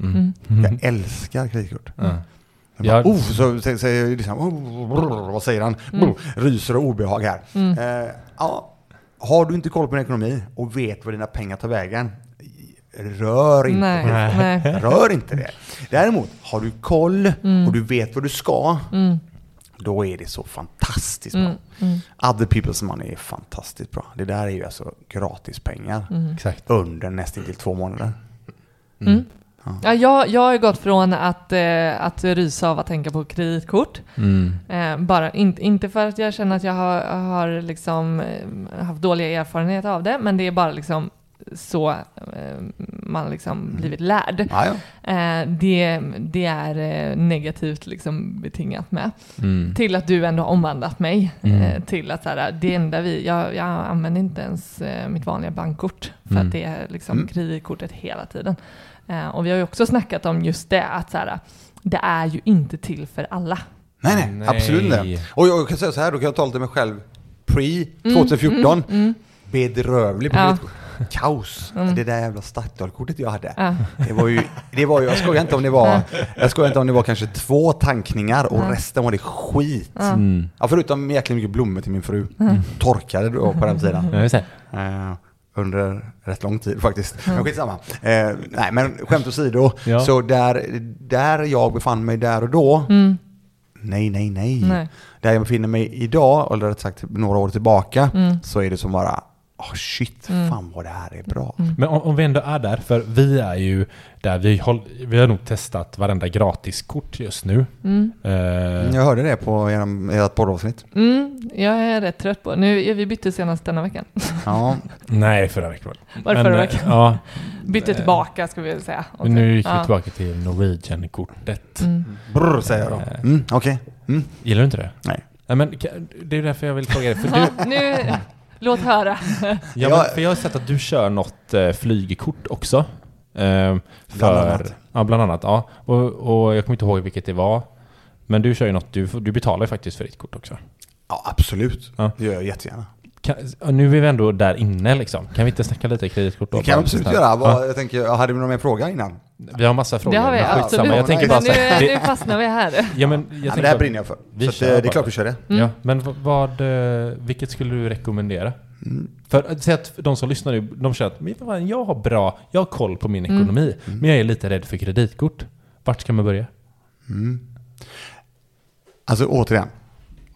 Mm. Jag älskar kreditkort. Ja. Jag Ja. bara, oh, så sä- säger jag liksom, oh, brr, vad säger han? Brr, ryser och obehag här. Eh, ja, har du inte koll på din ekonomi och vet var dina pengar tar vägen, rör inte Nej, det. nej. Rör inte det. Däremot, har du koll och du vet vad du ska, Mm. då är det så fantastiskt bra. Other people's money är fantastiskt bra. Det där är ju alltså gratis pengar Mm. Exakt. under nästan till två månader. Ja, jag, jag har gått från att, eh, att rysa av att tänka på kreditkort. Mm. Eh, bara, in, inte för att jag känner att jag har, har liksom, eh, haft dåliga erfarenheter av det, men det är bara liksom så eh, man liksom blivit lärd. Ja, ja. Eh, det, det är negativt liksom betingat med. Mm. Till att du ändå har omvandlat mig. Mm. Till att så här, det enda vi, jag, jag använder inte ens mitt vanliga bankkort. För Mm. att det är liksom Mm. kreditkortet hela tiden. Eh, och vi har ju också snackat om just det, att så här, det är ju inte till för alla. Nej, nej, Nej. absolut inte. Och jag kan säga så här, då kan jag tala till mig själv pre 2014. Mm, Bedrövlig på Ja. Kaos. Mm. Det där jävla Statoil-kortet jag hade. Ja. Det var ju, det var ju, jag skojar inte om det var, jag skojar inte om det var kanske två tankningar och Ja. resten var det skit. Ja. Mm. Ja, förutom jäkligt mycket blommor till min fru. Torkade då på den tiden. Under rätt lång tid faktiskt. Men skitsamma. Eh, nej, men skämt åsido. Ja. Så där, där jag befann mig där och då, Mm, nej, nej, nej. nej. Där jag befinner mig idag, eller rätt sagt några år tillbaka, Mm. så är det som bara, oh shit, Mm. fan vad det här är bra. Men om, om vi ändå är där, för vi är ju där, vi, håll, vi har nog testat varenda gratiskort just nu. Mm. Eh, Jag hörde det på er- ert poddavsnitt. Mm, jag är rätt trött på Nu, vi bytte senast denna veckan. Ja, Nej, förra veckan. Var det förra eh, veckan? Ja, Bytte tillbaka ska vi väl säga. men nu gick vi Ja. tillbaka till Norwegian-kortet. Mm. brr säger jag då. Mm, Okej. Mm. Gillar du inte det? Nej. Nej, men det är därför jag vill fråga dig. För, du, nu, låt höra. ja, Jag- men, för jag har sett att du kör något eh, flygkort också. Eh, för, Bland annat. Ja, bland annat. Ja. Och, och jag kommer inte ihåg vilket det var. Men du kör ju något, du, du betalar ju faktiskt för ditt kort också. Ja, absolut. Ja. Det gör jag jättegärna. Kan, nu är vi ändå där inne liksom. Kan vi inte snacka lite kreditkort då? Det kan Bara absolut göra. Vad, Ja, Jag tänker, hade vi någon mer fråga innan? Vi har massa frågor. Det har vi men skitsamma. absolut. Jag tänker bara så nu, här, nu det, fastnar vi här. ja, men jag Ja, men det här brinner jag för. Vi så att, kör eh, det är klart vi kör det. Mm. Ja, men vad, eh, vilket skulle du rekommendera? För att säga att de som lyssnar nu, de känner att "Men jag har bra, jag har koll på min ekonomi, men jag är lite rädd för kreditkort. Vart ska man börja? Alltså återigen,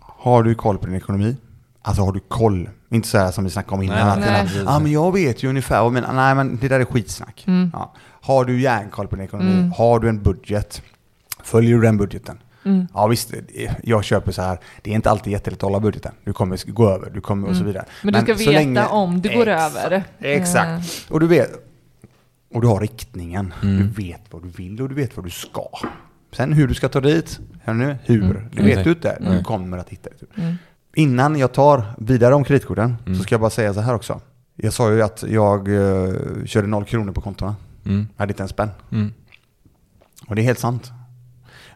har du koll på din ekonomi? Alltså har du koll? Inte så här som vi snackade om innan. Nej, att nej. det Ja men jag vet ju ungefär, men nej men det där är skitsnack. Ja. Har du järnkoll på din ekonomi? Har du en budget? Följer du den budgeten? Ja visst, jag köper så här. Det är inte alltid jättelätt att hålla budgeten. Du kommer gå över, du kommer och så vidare. Men du ska så veta om du går Exakt, över. Exakt. Eh. Och du vet, och du har riktningen. Mm. Du vet vad du vill och du vet vad du ska. Sen hur du ska ta dit, hör ni? Hur? Mm. Det vet du inte. Du kommer att hitta det. Innan jag tar vidare om kreditkorten så ska jag bara säga så här också. Jag sa ju att jag uh, körde noll kronor på kontona. Mm. Jag hade inte en spänn. Mm. Och det är helt sant.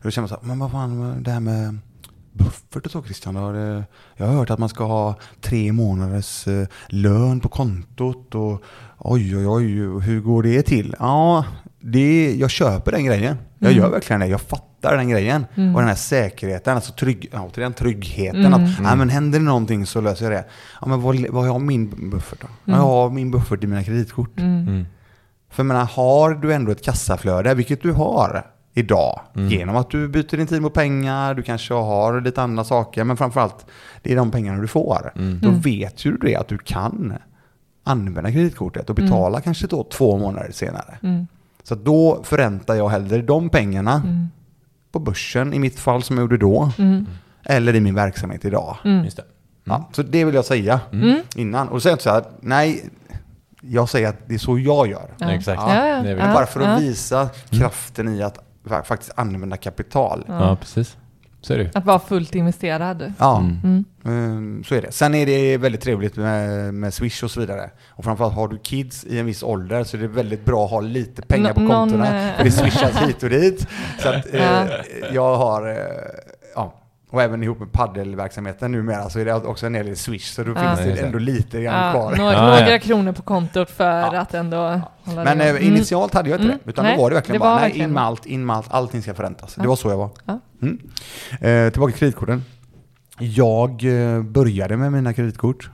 Då känner man så här, men vad fan, det här med buffert och så Christian. det- Jag har hört att man ska ha tre månaders eh, lön på kontot och oj, oj, oj, hur går det till? Ja, det, jag köper den grejen. Jag gör verkligen det. Jag fattar den grejen. Och den här säkerheten, alltså trygg, återigen tryggheten. Att nej, men händer det någonting så löser jag det. Ja, men vad, vad har min buffert då? Jag har min buffert i mina kreditkort. Mm. För jag menar, har du ändå ett kassaflöde, vilket du har idag, genom att du byter din tid mot pengar, du kanske har lite andra saker, men framförallt, det är de pengarna du får. Då vet ju du det att du kan använda kreditkortet och betala kanske då två månader senare. Så att då förräntar jag hellre de pengarna på börsen, i mitt fall som jag gjorde då, eller i min verksamhet idag. Just det. Ja, så det vill jag säga innan. Och så inte så här, nej, jag säger att det är så jag gör. Ja. Exakt. Ja, ja. Det är vi. Ja. Bara för att visa kraften i att fa- faktiskt använda kapital. Ja, Ja, precis. Så är det. Att vara fullt investerad. Mm, så är det. Sen är det väldigt trevligt med, med Swish och så vidare. Och framförallt har du kids i en viss ålder så är det väldigt bra att ha lite pengar på Nå- någon, kontona. eh, För det swishas hit och dit. Så att eh, Ja. jag har, eh, ja. Och även ihop med paddelverksamheten numera så är det också en hel del Swish. Så då Ja. finns det ändå lite grann Ja, kvar. några, Ja, ja. några kronor på kontot för Ja. att ändå hålla Men det eh. Mm. initialt hade jag inte Mm. det. Utan Nej, då var det verkligen det bara, var nej, verkligen- in med allt, in med allt, allting ska förräntas. Det var så jag var. Ja. Mm. Eh, tillbaka till kreditkorten. Jag eh, började med mina kreditkort.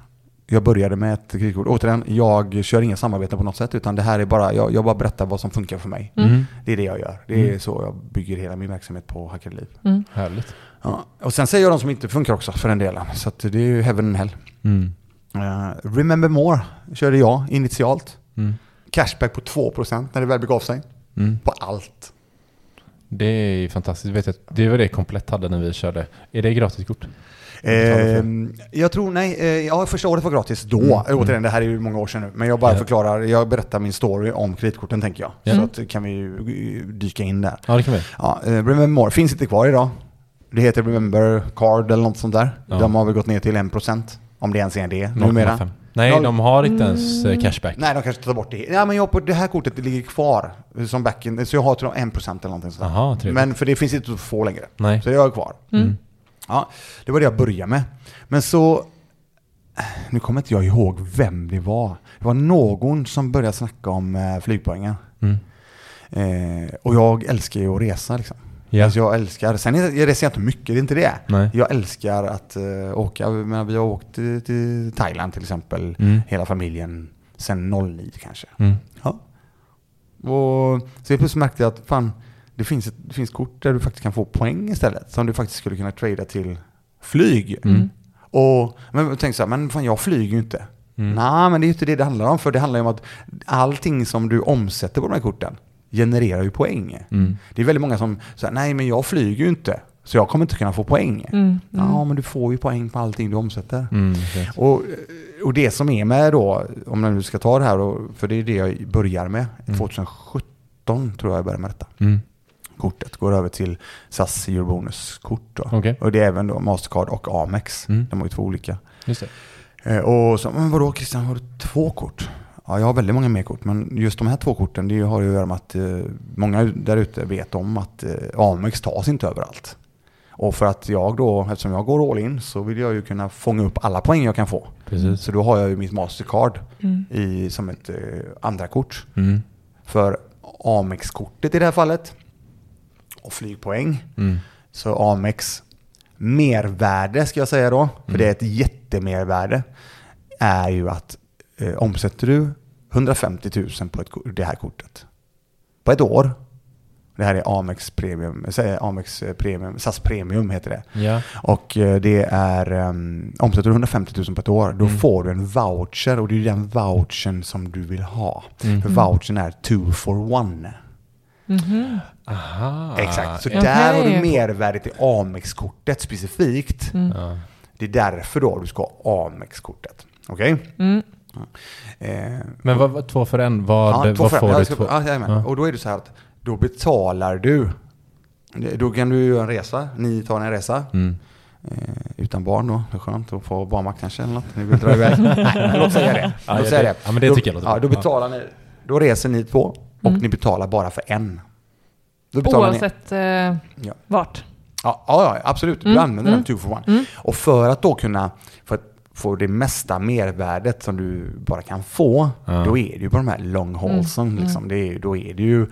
Jag började med ett kreditkort. Återigen, jag kör inga samarbeten på något sätt, utan det här är bara, jag, jag bara berättar vad som funkar för mig. Mm. Det är det jag gör. Det är så jag bygger hela min verksamhet på Hackade Liv. Härligt. Ja. Och sen säger jag de som inte funkar också, för den delen. Så det är ju heaven and hell. Mm. Eh, Remember More körde jag initialt. Mm. Cashback på 2% när det väl begav sig. Mm. På allt. Det är ju fantastiskt. Vet jag, det var det Komplett hade när vi körde. Är det gratiskort? Eh, jag tror, nej, eh, ja första året var gratis då. Mm. Återigen, det här är ju många år sedan nu. Men jag bara förklarar, jag berättar min story om kreditkorten tänker jag. Ja. Så att kan vi eh, dyka in där. Ja, det kan vi. Ja, eh, Remember More finns inte kvar idag. Det heter Remember Card eller något sånt där. Ja. De har väl gått ner till 1%. Om det ens är det numera. 0,5. Nej, Noll- de har inte ens eh, cashback. Nej, de kanske tar bort det. Ja, men jag på det här kortet det ligger kvar. Som backen, så jag har jag 1% eller någonting sånt. trevligt. Men för det finns inte att få längre. Nej. Så jag är kvar. Mm. Ja, det var det jag började med. Men så... Nu kommer inte jag ihåg vem det var. Det var någon som började snacka om eh, flygpoängen. Mm. Eh, och jag älskar ju att resa liksom. Ja. Alltså jag älskar, sen är, jag reser jag inte mycket, det är inte det. Nej. Jag älskar att uh, åka, men vi har åkt till, till Thailand till exempel, Mm. hela familjen, sen 09 kanske. Mm. Ja. Och så jag plötsligt märkte jag att fan, det finns, ett, det finns kort där du faktiskt kan få poäng istället. Som du faktiskt skulle kunna trada till flyg. Mm. Och men jag tänkte så här, men fan jag flyger ju inte. Mm. Nej, men det är ju inte det det handlar om. För det handlar ju om att allting som du omsätter på de här korten genererar ju poäng. Mm. Det är väldigt många som säger, nej men jag flyger ju inte. Så jag kommer inte kunna få poäng. Mm, Ja, men du får ju poäng på allting du omsätter. Mm. Och, och det som är med då, om man nu ska ta det här, då, för det är det jag börjar med. 2017 tror jag jag började med detta. Mm. Kortet går över till SAS Eurobonus-kort. Okej. Och det är även då Mastercard och Amex. Mm. De har ju två olika. Just det. Eh, Och så, men vadå Christian, har du två kort? Ja, jag har väldigt många mer kort, men just de här två korten, det har ju att göra med att eh, många där ute vet om att eh, Amex tas inte överallt. Och för att jag då, eftersom jag går all in, så vill jag ju kunna fånga upp alla poäng jag kan få. Precis. Så då har jag ju mitt Mastercard Mm. i, som ett eh, andra kort. Mm. För Amex-kortet i det här fallet, och flygpoäng, Mm. så Amex mervärde ska jag säga då, för Mm. det är ett jättemervärde, är ju att eh, omsätter du 150 000 på ett, det här kortet på ett år, det här är Amex Premium, eh, Amex eh, Premium, SAS Premium heter det. Ja. Och eh, det är, um, omsätter du 150 000 på ett år, då Mm. får du en voucher och det är den vouchern som du vill ha. Mm. För vouchern är two for one. Mhm. Aha. Exakt, så Ja. där har du mervärdet i Amex-kortet specifikt. Mm. Det är därför då du ska ha Amex-kortet. Okej? Mm. Eh, Men vad, vad, två för en, vad, ja, två vad för får Ja, du? jag ska- Två? ja. Ja. Och då är det så här att då betalar du. Då kan du göra en resa. Ni tar en resa. Mm. Eh, utan barn då. Det är skönt att få barnvakt kanske eller något. Ni vill dra iväg. Nej, låt säga det. Ja, Låt ja, säga det- ja, men det då, tycker jag låter ja, bra. då betalar ni. Då reser ni två. Och Mm. ni betalar bara för en. Ni. Oavsett eh, Ja. vart. Ja, ja, ja, absolut. Du Mm, använder mm, den two for one. mm. Och för att då kunna för att få det mesta mervärdet som du bara kan få, Ja. då är det ju på de här long haulsen. Mm, Liksom. Det är, då är det ju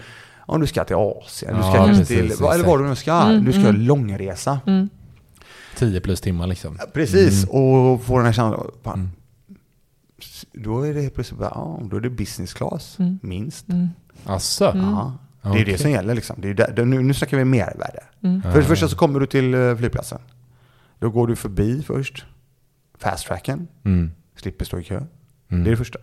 om du ska till Asien, du Ja, ska kanske precis, till, exakt. eller vad du nu ska, Mm, du ska mm. långresa. Mm. 10 plus timmar liksom. Precis, och få den här känslan, fan, Mm. då är det helt plötsligt bara, ja, då är det business class, Mm. minst. Mm. Asså? Ja. Det är Okej. det som gäller liksom. Det är där, nu, nu snackar vi mervärde. Mm. För det första så kommer du till eh, flygplatsen. Då går du förbi först fast tracken, Mm. slipper stå i kö. Mm. Det är det första.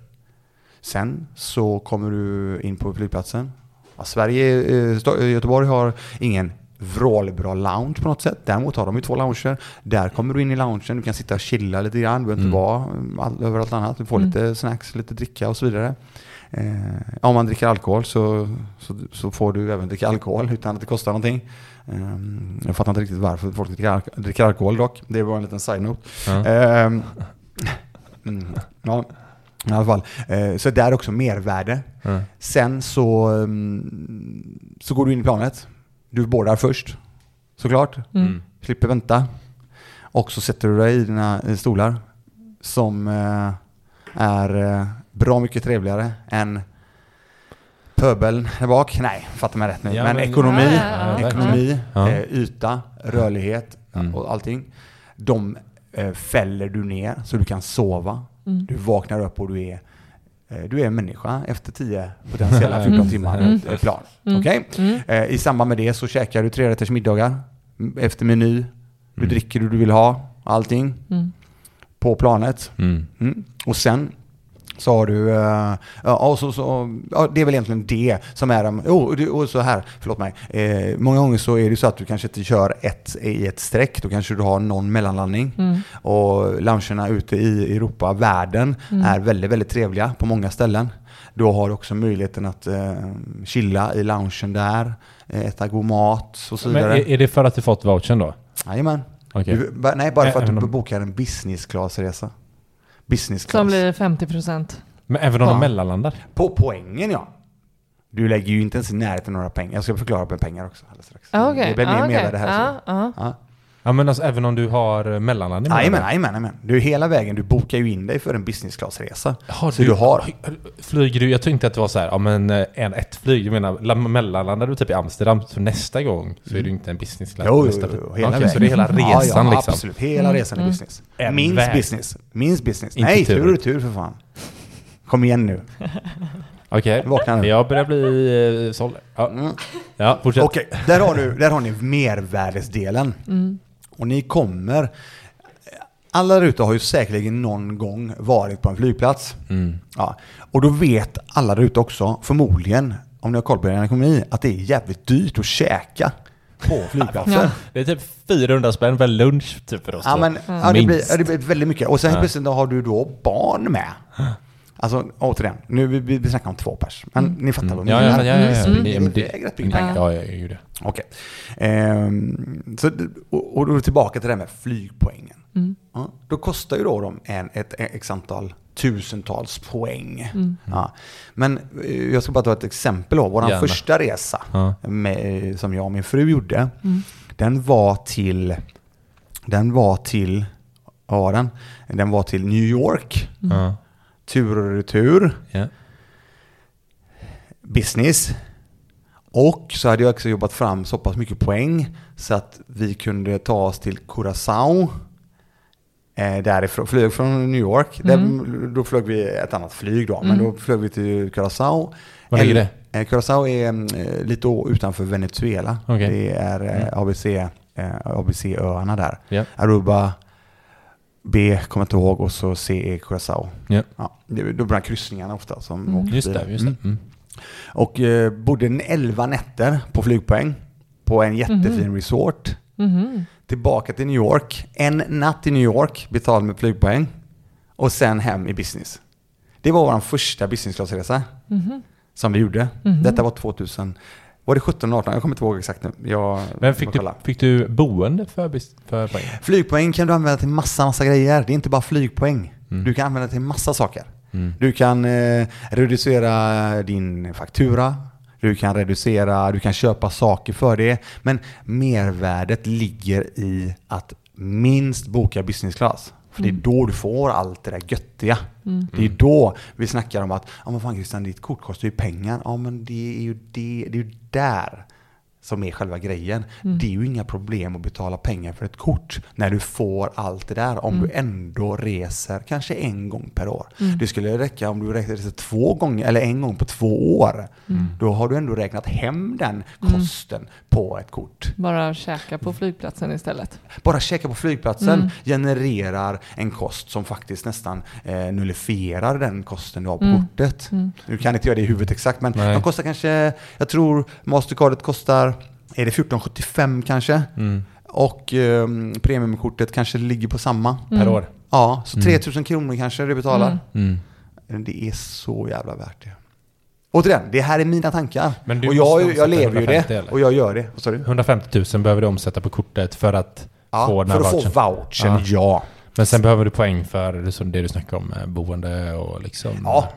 Sen så kommer du in på flygplatsen. Ja, Sverige, eh, eh, Göteborg har ingen vrålbra lounge på något sätt. Däremot har de ju två lounger. Där kommer du in i loungen, du kan sitta och chilla lite grann. Du behöver inte Mm. vara all, överallt annat. Du får Mm. lite snacks, lite dricka och så vidare. Eh, om man dricker alkohol så, så, så får du även dricka alkohol utan att det kostar någonting. Eh, jag fattar inte riktigt varför folk dricker, alk- dricker alkohol dock. Det var en liten side-note. Ja. Ehm, mm, ja, i alla fall. Eh, så där är också mervärde. Ja. Sen så, mm, så går du in i planet. Du bordar först, såklart. Mm. Slipper vänta. Och så sätter du dig i dina eh, stolar som eh, är eh, bra mycket trevligare än pöbeln där bak. Nej, fattar mig rätt nu. Ja, men, men- ekonomi, Ja, ja, ekonomi Ja. eh, yta, rörlighet Mm. och allting. De eh, fäller du ner så du kan sova. Mm. Du vaknar upp och du är eh, du är en människa efter 10 potentiella 14 Mm. timmar Mm. eh, plan. Mm. Okej? Mm. Eh, I samband med det så käkar du trerätters middagar mm, efter meny. Du Mm. dricker det du vill ha, allting Mm. på planet. Mm. Mm. Och sen så har du, eh, ja, och så, så, ja, det är väl egentligen det som är, oh, och så här, förlåt mig, eh, många gånger så är det så att du kanske inte kör ett i ett streck, då kanske du har någon mellanlandning. Mm. Och loungerna ute i Europa, världen, Mm. är väldigt, väldigt trevliga på många ställen. Då har du också möjligheten att eh, chilla i loungen där, äta god mat och så Men vidare. är, är det för att du fått vouchern då? Jajamän. Du- ba- Nej, bara för att du bokar en business class-resa. Business class. Som blir 50 procent. Men även om Ja. de mellanlandar? På poängen ja. Du lägger ju inte ens i närheten några pengar. Jag ska förklara med pengar också alldeles strax. Ah, okej. Det blir mer Ah, med okej. det här. Ja, så. Ja. Ja. Ja men alltså även om du har eh, mellanlandning? du? Jajamän, jajamän, jajamän. Du hela vägen, du bokar ju in dig för en business class-resa. Har Så du har- Flyger du? Jag tänkte att det var så här, ja men eh, en, ett flyg, jag menar la- mellanlandar du typ i Amsterdam, så nästa gång så är ju inte en business class. Jo, jo, jo, hela Okej, vägen. Så det är hela Ja, resan ja, liksom? absolut. Hela resan är Mm. business. En Minst väg. business. Minst business. Inte Nej, tur. tur och tur för fan. Kom igen nu. Okej, Vakna nu. jag börjar bli eh, såld. Ja. Mm. ja, fortsätt. Okej, där, har du, där har ni mervärdesdelen. Mm. Och ni kommer... Alla där ute har ju säkerligen någon gång varit på en flygplats. Mm. Ja. Och då vet alla där ute också, förmodligen, om ni har koll på er ekonomi, att det är jävligt dyrt att käka på flygplatsen. Ja. Det är typ 400 spänn för lunch typ för oss Ja, men, ja, det, blir, det blir väldigt mycket. Och sen Ja. plötsligt då har du då barn med. Alltså återigen, nu vi, vi, vi snackar om två pers. Men ni fattar vad vi Ja, ja, menar. ja, ja, ja. Mm. Det- Det, men det, det- är rätt mycket pengar. Ja, ja, ja, det. Okej. Ehm, så, och, och då tillbaka till det här med flygpoängen. Mm. Ja, då kostar ju då de en, ett x antal tusentals poäng. Mm. Ja. Men eh, jag ska bara ta ett exempel då. Vår Gärna. första resa Ja. med, eh, som jag och min fru gjorde, Mm. den var till, den var till, vad var den? Den var till New York, Ja. Tur och retur, Ja. business. Och så hade jag också jobbat fram så pass mycket poäng så att vi kunde ta oss till Curaçao eh, därifrån, flög från New York. Mm. Där, då flög vi ett annat flyg då, men då flög vi till Curaçao. Var ligger det? Eh, Curaçao är eh, lite utanför Venezuela. Mm. Det är eh, ABC, eh, ABC-öarna där. Ja. Aruba, B kommer jag inte ihåg och så C är Curaçao. Ja. Ja, det är de här kryssningarna ofta som åker Just det, just det. Mm. Mm. Och eh, bodde en 11 nätter på flygpoäng på en jättefin resort. Mhm. Tillbaka till New York. En natt i New York betald med flygpoäng. Och sen hem i business. Det var vår första business class-resa Mhm. som vi gjorde. Detta var 2000. Var det 17 eller 18? Jag kommer inte ihåg exakt nu. Jag Men fick du, fick du boende för, för poäng? Flygpoäng kan du använda till massa, massa grejer. Det är inte bara flygpoäng. Mm. Du kan använda till massa saker. Du kan eh, reducera din faktura. Du kan reducera, du kan köpa saker för det. Men mervärdet ligger i att minst boka business class. För det är då du får allt det där göttiga. Det är då vi snackar om att, ja men fan Christian, ditt kort kostar ju pengar. Ja men det är ju, det, det är ju där som är själva grejen. Det är ju inga problem att betala pengar för ett kort när du får allt det där om du ändå reser kanske en gång per år. Det skulle räcka om du reser två gånger eller en gång på två år. Då har du ändå räknat hem den kosten på ett kort. Bara käka på flygplatsen istället. Bara käka på flygplatsen genererar en kost som faktiskt nästan eh, nullifierar den kosten du har på kortet. Nu kan inte jag det i huvudet exakt, men Nej. de kostar kanske, jag tror Mastercardet kostar, är det 1475 kanske? Och eh, premiumkortet kanske ligger på samma. Per år? Ja, så 3000 kronor kanske du betalar. Mm. Det är så jävla värt det. Återigen, det här är mina tankar. Och jag, jag lever ju 150 det. eller? Och jag gör det. Vad sa du? 150 000 behöver du omsätta på kortet för att Ja, få den för här att vouchern. få vouchern, ja. Men sen behöver du poäng för det, som det du snackade om, eh, boende och liksom... Ja,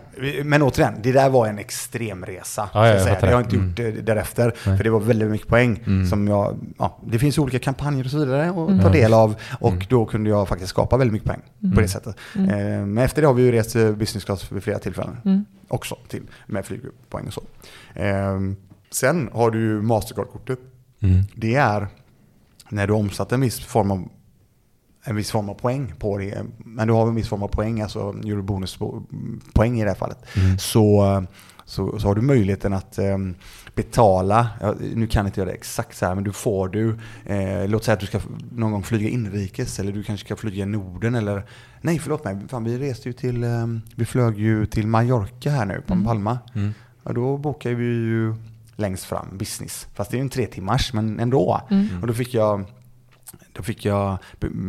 men återigen, det där var en extremresa. Ja, jag jag, jag har inte gjort det därefter, för det var väldigt mycket poäng. Som jag, ja, det finns olika kampanjer och så vidare att ta del av och då kunde jag faktiskt skapa väldigt mycket poäng på det sättet. Eh, Men efter det har vi ju rest business class vid flera tillfällen också till, med flygpoäng och så. Eh, Sen har du ju Mastercard-kortet. Mm. Det är när du har omsatt en viss form av en viss form av poäng på det. Men du har en viss form av poäng, alltså eurobonuspoäng i det här fallet. Så, så, så har du möjligheten att eh, betala, ja, nu kan inte jag det exakt så här, men du får du, eh, låt säga att du ska någon gång flyga inrikes eller du kanske ska flyga i Norden eller, nej förlåt mig, fan, vi reste ju till, eh, vi flög ju till Mallorca här nu på Palma. Ja, då bokar vi ju längst fram business, fast det är ju en tre timmars men ändå. Och då fick jag då fick jag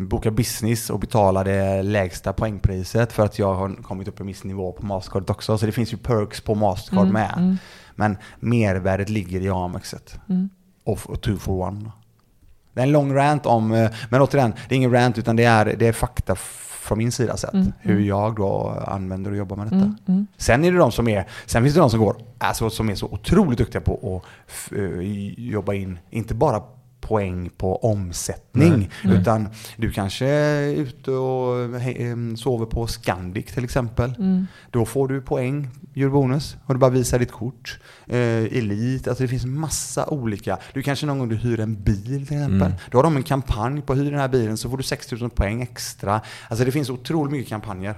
boka business och betala det lägsta poängpriset för att jag har kommit upp i viss nivå på Mastercard också. Så det finns ju perks på Mastercard med. Men mervärdet ligger i Amexet. Och, f- och two for one. Det är en lång rant om, eh, men återigen, det är ingen rant utan det är, det är fakta från min sida sett. Hur jag då använder och jobbar med detta. Sen är det de som är, sen finns det de som går, alltså som är så otroligt duktiga på att eh, jobba in, inte bara poäng på omsättning. Utan du kanske är ute och sover på Scandic till exempel. Då får du poäng, gör bonus. Och du bara visar ditt kort. Eh, Elit, alltså det finns massa olika. Du kanske någon gång du hyr en bil till exempel. Då har de en kampanj på hyr den här bilen så får du 6000 poäng extra. Alltså det finns otroligt mycket kampanjer.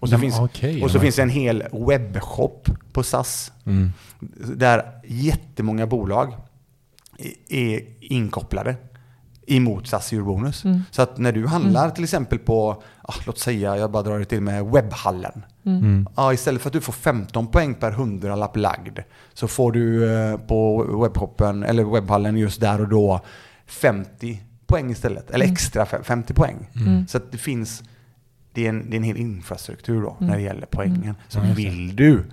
Och så, Ja, finns, okej, och så ja. finns en hel webbshop på SAS. Där jättemånga bolag är inkopplade emot SAS Eurobonus. Så att när du handlar till exempel på, ah, låt säga, jag bara drar det till med webbhallen. Ja, istället för att du får 15 poäng per hundralapp lagd så får du eh, på webbshoppen, eller webbhallen just där och då 50 poäng istället. Eller extra fe- 50 poäng. Så att det finns, det är, en, det är en hel infrastruktur då när det gäller poängen. Så vill du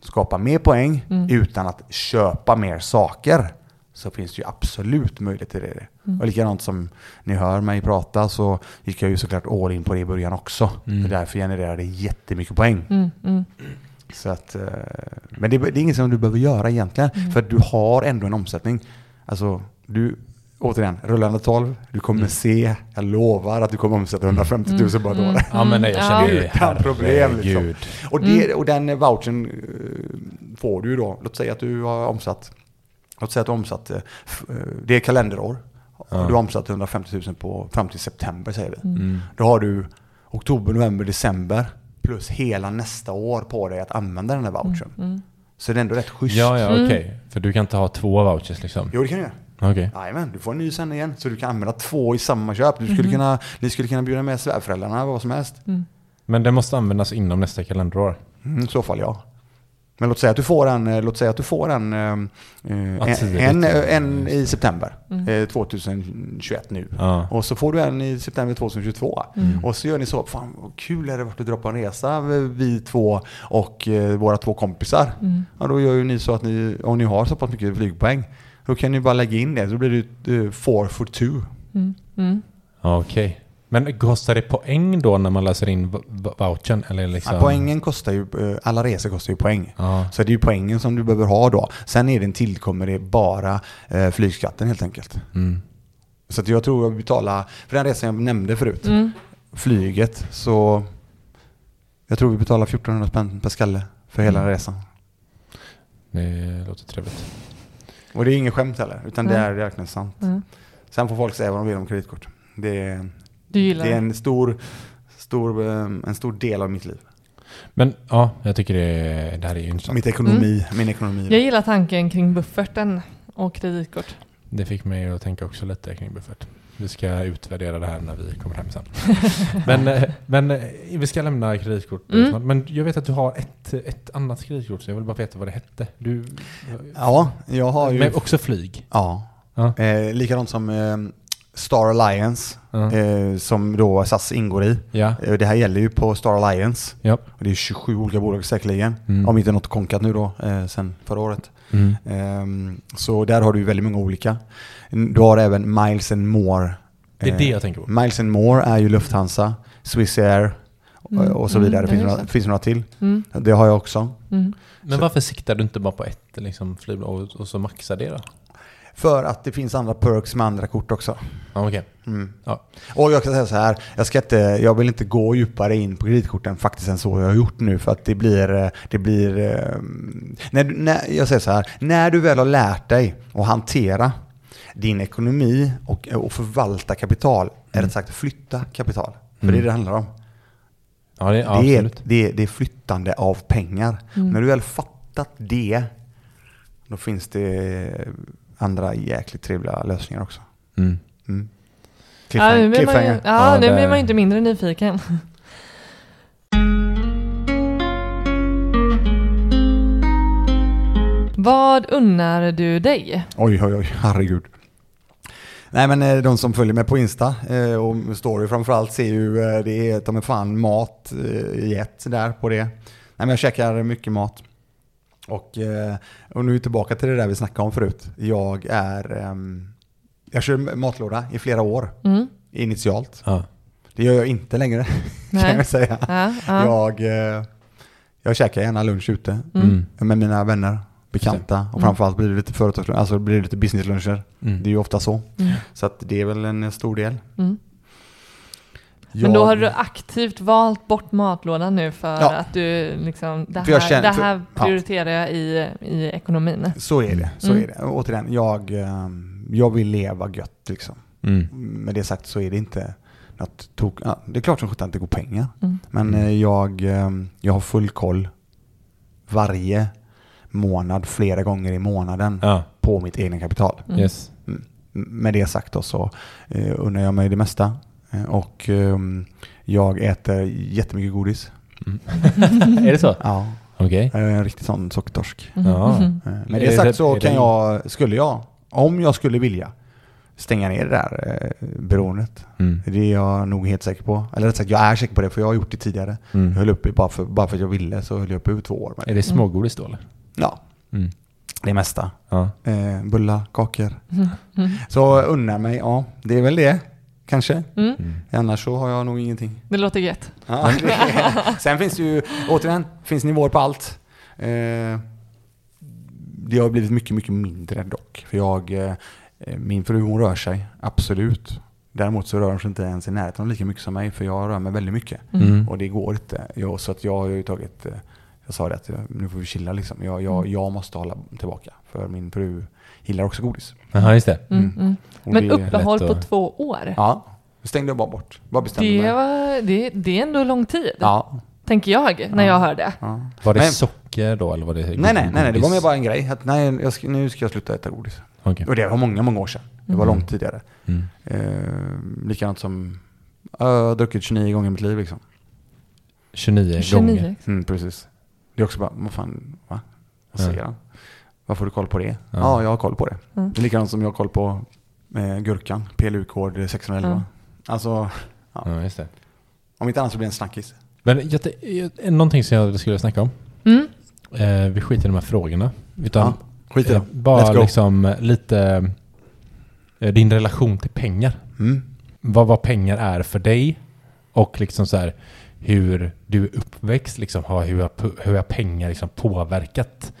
skapa mer poäng utan att köpa mer saker så finns det ju absolut möjlighet till det. Och likadant som ni hör mig prata så gick jag ju såklart all in på det i början också. Och därför genererar det jättemycket poäng. Så att, eh, men det, det är inget som du behöver göra egentligen. För att du har ändå en omsättning. Alltså, du, återigen, rullande 12, du kommer se, jag lovar att du kommer omsätta 150 000 på ett år. Ja men nej, jag känner ju Utan problem liksom. Och, det, och den vouchern eh, får du ju då. Låt säga att du har omsatt, låt säga att du har omsatt, eh, eh, det är kalenderår. Ja. Du har omsatt 150 000 på, fram till september säger vi. Mm. Då har du oktober, november, december plus hela nästa år på dig att använda den här vouchern. Mm. Så det är ändå rätt schysst. Ja, ja, okej. För du kan inte ha två vouchers liksom? Jo, det kan du göra. Okej. Jajamän, du får en ny sen igen. Så du kan använda två i samma köp. Du skulle kunna, ni skulle kunna bjuda med svärföräldrarna, vad som helst. Men det måste användas inom nästa kalenderår? Mm, I så fall ja. Men låt säga att du får en, eh, låt säga att du får en, eh, Ja, en, en, en i september Mm. eh, 2021 nu. Ja. Och så får du en i september 2022. Mm. Och så gör ni så, fan vad kul är det varit att dra på en resa vi två och eh, våra två kompisar. Mm. Ja, då gör ju ni så att ni, om ni har så pass mycket flygpoäng, då kan ni bara lägga in det. Då blir det uh, four for two. Mm. Mm. Okej. Men kostar det poäng då när man läser in vouchern? Eller liksom? Ja, poängen kostar ju, eh, alla resor kostar ju poäng. Ja. Så det är ju poängen som du behöver ha då. Sen är det en tillkommer det bara eh, flygskatten helt enkelt. Mm. Så att jag tror jag betalar, för den resan jag nämnde förut, Mm. flyget, så jag tror vi betalar 1400 spänn per skalle för hela Mm. resan. Det låter trevligt. Och det är inget skämt heller, utan det är verkligen sant. Mm. Sen får folk säga vad de vill om kreditkort. Det är, Du gillar det är en stor, stor, eh, en stor del av mitt liv. Men ja, jag tycker det, det här är ju intressant. Mitt ekonomi, min ekonomi. Mm. Jag gillar tanken kring bufferten och kreditkort. Det fick mig att tänka också lite kring buffert. Vi ska utvärdera det här när vi kommer hem sen. men, eh, men eh, vi ska lämna kreditkort. Mm. snart. Men jag vet att du har ett, ett annat kreditkort, så jag vill bara veta vad det hette. Du, Ja, jag har ju... Men också flyg. Ja. Ja. Eh, likadant som eh, Star Alliance, Ja. eh, som då SAS ingår i. Ja. Eh, det här gäller ju på Star Alliance. Ja. Och det är 27 olika bolag säkerligen. Mm. Om inte något konkat nu då, eh, sen förra året. Mm. Ehm, så där har du väldigt många olika. Du har även Miles and More. Det är Eh, det jag tänker på. Miles and More är ju Lufthansa, Swiss Air och- Mm, och så mm, vidare. ja, Det finns, några, finns några till. Mm. Det har jag också. Mm. Men Så- varför siktar du inte bara på ett liksom, flygbolag och, och så maxar det då? För att det finns andra perks med andra kort också. Ja, okej. Mm. Ja. Och jag kan säga så här, jag, ska inte, jag vill inte gå djupare in på kreditkorten faktiskt än så jag har gjort nu för att det blir, eh, det blir eh, när, du- när, jag säger så här, när du väl har lärt dig att hantera din ekonomi och, och förvalta kapital, är det sagt flytta kapital, för det är det det handlar om. Ja, det, ja det, är, absolut. det, är, det är flyttande av pengar. Mm. När du väl fattat det, då finns det andra jäkligt trevliga lösningar också. Mm. Mm. Ja, nu blir man ju, Cliffhanger. ja, Ja, nu det- blir man ju inte mindre nyfiken. Vad unnar du dig? Oj, oj, oj, herregud. Nej men eh, de som följer mig på Insta eh, och story framförallt ser ju eh, det är ta mig fan mat eh, i ett där på det. Nej men jag käkar mycket mat. Och, eh, och nu är vi tillbaka till det där vi snackade om förut. Jag är, ehm, jag kör matlåda i flera år Mm. initialt. Ja. Det gör jag inte längre kan Nej. jag säga. Ja, ja. Jag, eh, jag käkar gärna lunch ute Mm. med mina vänner, bekanta och Mm. framförallt blir det lite företagsluncher, alltså blir det lite businessluncher. Mm. Det är ju ofta så. Mm. Så att det är väl en stor del. Mm. Men då har du aktivt valt bort matlådan nu för Ja. att du liksom, det jag här, känner- det här för- prioriterar jag i, i ekonomin. Så är det. Så Mm. är det. Och Återigen, jag, ehm, jag vill leva gött liksom. Mm. Med det sagt så är det inte något tok... Ja, det är klart som sjutton att det går pengar. Mm. Men Mm. eh, jag, ehm, jag har full koll varje månad, flera gånger i månaden Ja, på mitt egna kapital. Mm. yes. M- Med det sagt då så eh, unnar jag mig det mesta. Eh, Och ehm, jag äter jättemycket godis. Mm. är det så? Ja, Okej. jag är en riktig sån sockertorsk. Mm. Ja. Mm. Med det sagt så kan jag, skulle jag, om jag skulle vilja, stänga ner det där eh, beroendet. Mm. Det är jag nog helt säker på. Eller rätt sagt, jag är säker på det för jag har gjort det tidigare. Jag Mm. höll uppe bara för, bara för att jag ville så höll jag uppe i två år. Är det smågodis då eller? ja, Mm. det mesta. Ja. Eh, bullar, kakor. Mm. Mm. Så unna mig, ja, det är väl det. Kanske. Mm. Mm. Annars så har jag nog ingenting. Det låter gött. Ja, sen finns det ju, återigen, finns nivåer på allt. Eh, det har blivit mycket, mycket mindre dock. För jag, eh, min fru hon rör sig, absolut. Däremot så rör hon sig inte ens i närheten av lika mycket som mig, för jag rör mig väldigt mycket. Mm. Och det går inte. Jag, så att jag har ju tagit, eh, Jag sa det att nu får vi chilla liksom. Jag, jag, Mm. jag måste hålla tillbaka. För min fru gillar också godis. Jaha, just det. Mm, mm. Och Men det- uppehåll på två år? Ja, det stängde jag bara bort. Bara bestämde Det, mig. var, det, det är ändå lång tid, Ja. tänker jag, när jag hör det. ja. Var det Men- socker då eller var det Nej, nej, nej, nej, det var mer bara en grej. Att, nej, jag ska, nu ska jag sluta äta godis. Okej. Och det var många, många år sedan. Det var Mm. långt tidigare. Mm. Eh, likadant som, jag har druckit 29 gånger i mitt liv liksom. 29, 29. gånger. Mm, precis. Det är också bara, vad fan, va? Vad Ja. säger han? Varför har du koll på det? Ja. Ja, jag har koll på det. Mm. Det är likadant som jag har koll på eh, gurkan, PLU-kod 611. Alltså, Ja, just det. om inte annat så blir det en snackis. Men jag, jag, någonting som jag skulle snacka om. Mm. Eh, vi skiter i de här frågorna. Utan Ja, skit i eh, bara liksom lite eh, din relation till pengar. Mm. Vad, vad pengar är för dig och liksom så här hur du är uppväxt, liksom, har, hur, har, hur har pengar liksom påverkat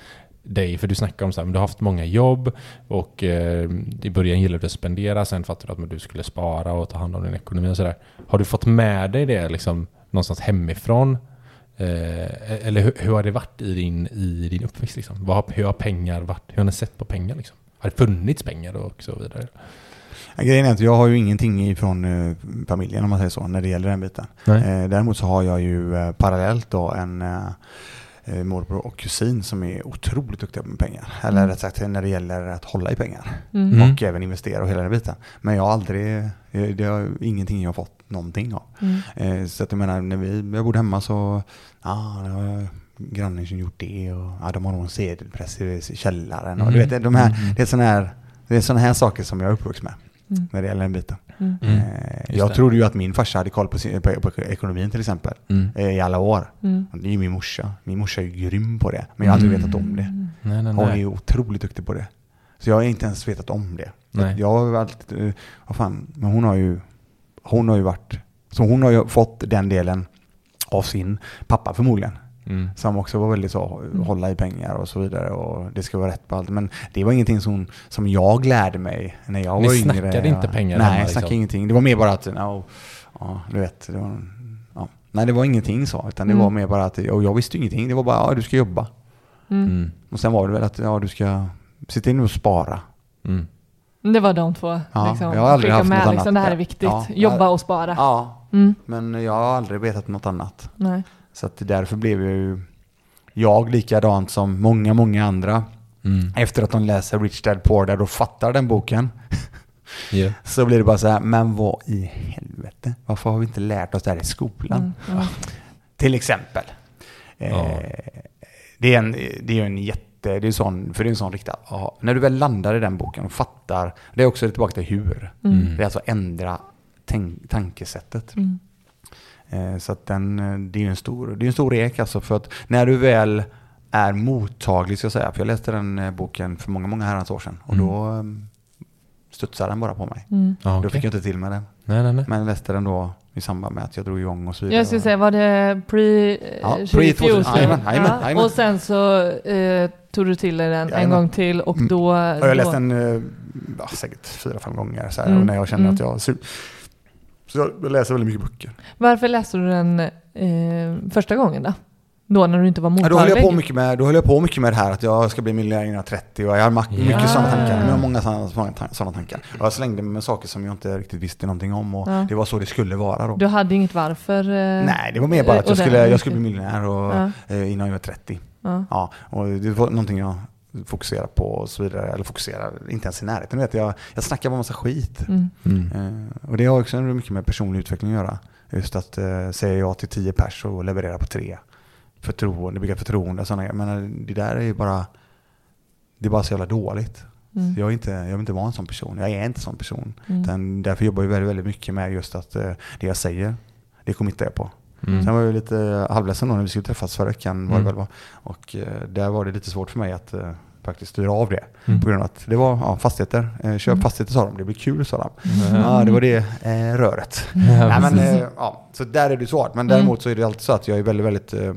dig? För du snackar om så här, men du har haft många jobb och eh, i början gillade du att spendera, sen fattade du att du skulle spara och ta hand om din ekonomi och sådär. Har du fått med dig det liksom någonstans hemifrån? Eh, eller hur, hur har det varit i din, i din uppväxt? Liksom? Vad hur har pengar varit? Hur har ni sett på pengar? Liksom? Har det funnits pengar och så vidare? Ja, Grejen är att jag har ju ingenting ifrån eh, familjen om man säger så, när det gäller den biten. Eh, däremot så har jag ju eh, parallellt då en eh, morbror och kusin som är otroligt duktiga med pengar. Eller Mm. rätt sagt när det gäller att hålla i pengar. Mm. Mm. Och även investera och hela den biten. Men jag har aldrig, eh, det har ingenting jag har fått någonting av. Mm. Eh, så att jag menar, när vi, jag bodde hemma så, ja, var grannen som gjort det och ja, de har nog en sedelpress i källaren. Och du Mm. vet, de här, Mm. det är sådana här, det är såna här saker som jag är uppvuxen med. Mm. När det gäller den biten. Mm. Mm. Eh, jag det. trodde ju att min farsa hade koll på, sin, på, på ekonomin till exempel. Mm. eh, I alla år. Mm. Och Det är ju min morsa. Min morsa är ju grym på det. Men jag har aldrig Mm. vetat om det. Nej, nej, Hon är ju otroligt duktig på det. Så jag har inte ens vetat om det. Nej. Jag har alltid, eh, vad fan, men hon har ju, hon har ju varit, så hon har ju fått den delen av sin pappa förmodligen. Mm. Som också var väldigt så, hålla i pengar och så vidare och det ska vara rätt på allt. Men det var ingenting som, som jag lärde mig när jag Ni var yngre. snackade inte pengar Nej, jag liksom? snackade ingenting. Det var mer bara att, no, ja, du vet, det var, ja. Nej, det var ingenting så, utan det Mm. var mer bara att, och jag visste ingenting. Det var bara, ja, du ska jobba. Mm. Mm. Och sen var det väl att, ja, du ska se till att spara. Mm. Det var de två. Ja, liksom, jag har aldrig haft med, något liksom, annat. Det här är viktigt. Ja, Jobba och spara. Ja, Mm. men jag har aldrig vetat något annat. Nej. Så att därför blev jag ju, jag likadant som många, många andra. Mm. Efter att de läser Rich Dad Poor Dad och fattar den boken. Yeah. Så blir det bara så här, men vad i helvete? Varför har vi inte lärt oss det här i skolan? Mm. Mm. Till exempel. Eh, Ja. det, är en, det är en jätte, det är sån, för det är en sån riktad, när du väl landar i den boken och fattar, det är också tillbaka till hur. Mm. Det är alltså ändra tänk, tankesättet. Mm. Eh, så att den, eh, det är ju en stor, det är en stor ek alltså för att när du väl är mottaglig ska jag säga, för jag läste den eh, boken för många, många herrans år sedan och Mm. då studsade den bara på mig. Mm. Ja, Då okej. fick jag inte till med den. Nej, nej, nej. Men jag läste den då i samband med att jag drog igång och så vidare. Jag skulle säga, var det pre... Ja, eh, pre- 2014? jajamän, jajamän, Ja. Och sen så eh, tog du till dig den en Jajamän. gång till och Mm. då... Och jag då- läste den eh, ja, säkert fyra, fem gånger så här, Mm, och när jag kände mm. att jag... Så, jag läser väldigt mycket böcker. Varför läste du den eh, första gången då? Då när du inte var Ja, mottaglig? då höll jag på mycket med, då höll jag på mycket med det här att jag ska bli miljonär innan jag är 30 och jag har mycket Ja. sådana tankar. Jag har många sådana, sådana tan- sådana tankar. Och jag slängde mig med saker som jag inte riktigt visste någonting om och Ja. det var så det skulle vara då. Du hade inget varför? Eh, Nej, det var mer bara att jag skulle, jag skulle bli miljonär och, Ja. eh, innan jag var 30. Ja. Ja, och det var någonting jag fokuserade på och så vidare. Eller fokuserar inte ens i närheten. Vet jag, jag snackar bara massa skit. Mm. Mm. Eh, och det har också mycket med personlig utveckling att göra. Just att eh, säga ja till tio pers och leverera på tre. Förtroende, bygga förtroende. Sådana, jag menar, det där är ju bara, det är bara så jävla dåligt. Mm. Jag, är inte, jag vill inte vara en sån person. Jag är inte en sån person. Mm. Utan därför jobbar jag väldigt, väldigt mycket med just att eh, det jag säger, det committar jag på. Mm. Sen var jag lite halvledsen då när vi skulle träffas förra veckan. Var det Mm. väl? Och eh, där var det lite svårt för mig att eh, faktiskt styra av det. Mm. På grund av att det var ja, fastigheter. Eh, köp Mm. fastigheter sa de, det blir kul sa de. Mm. Ja, det var det eh, röret. Ja, Nej, men, eh, ja, så där är det svårt. Men Mm. däremot så är det alltid så att jag är väldigt, väldigt eh,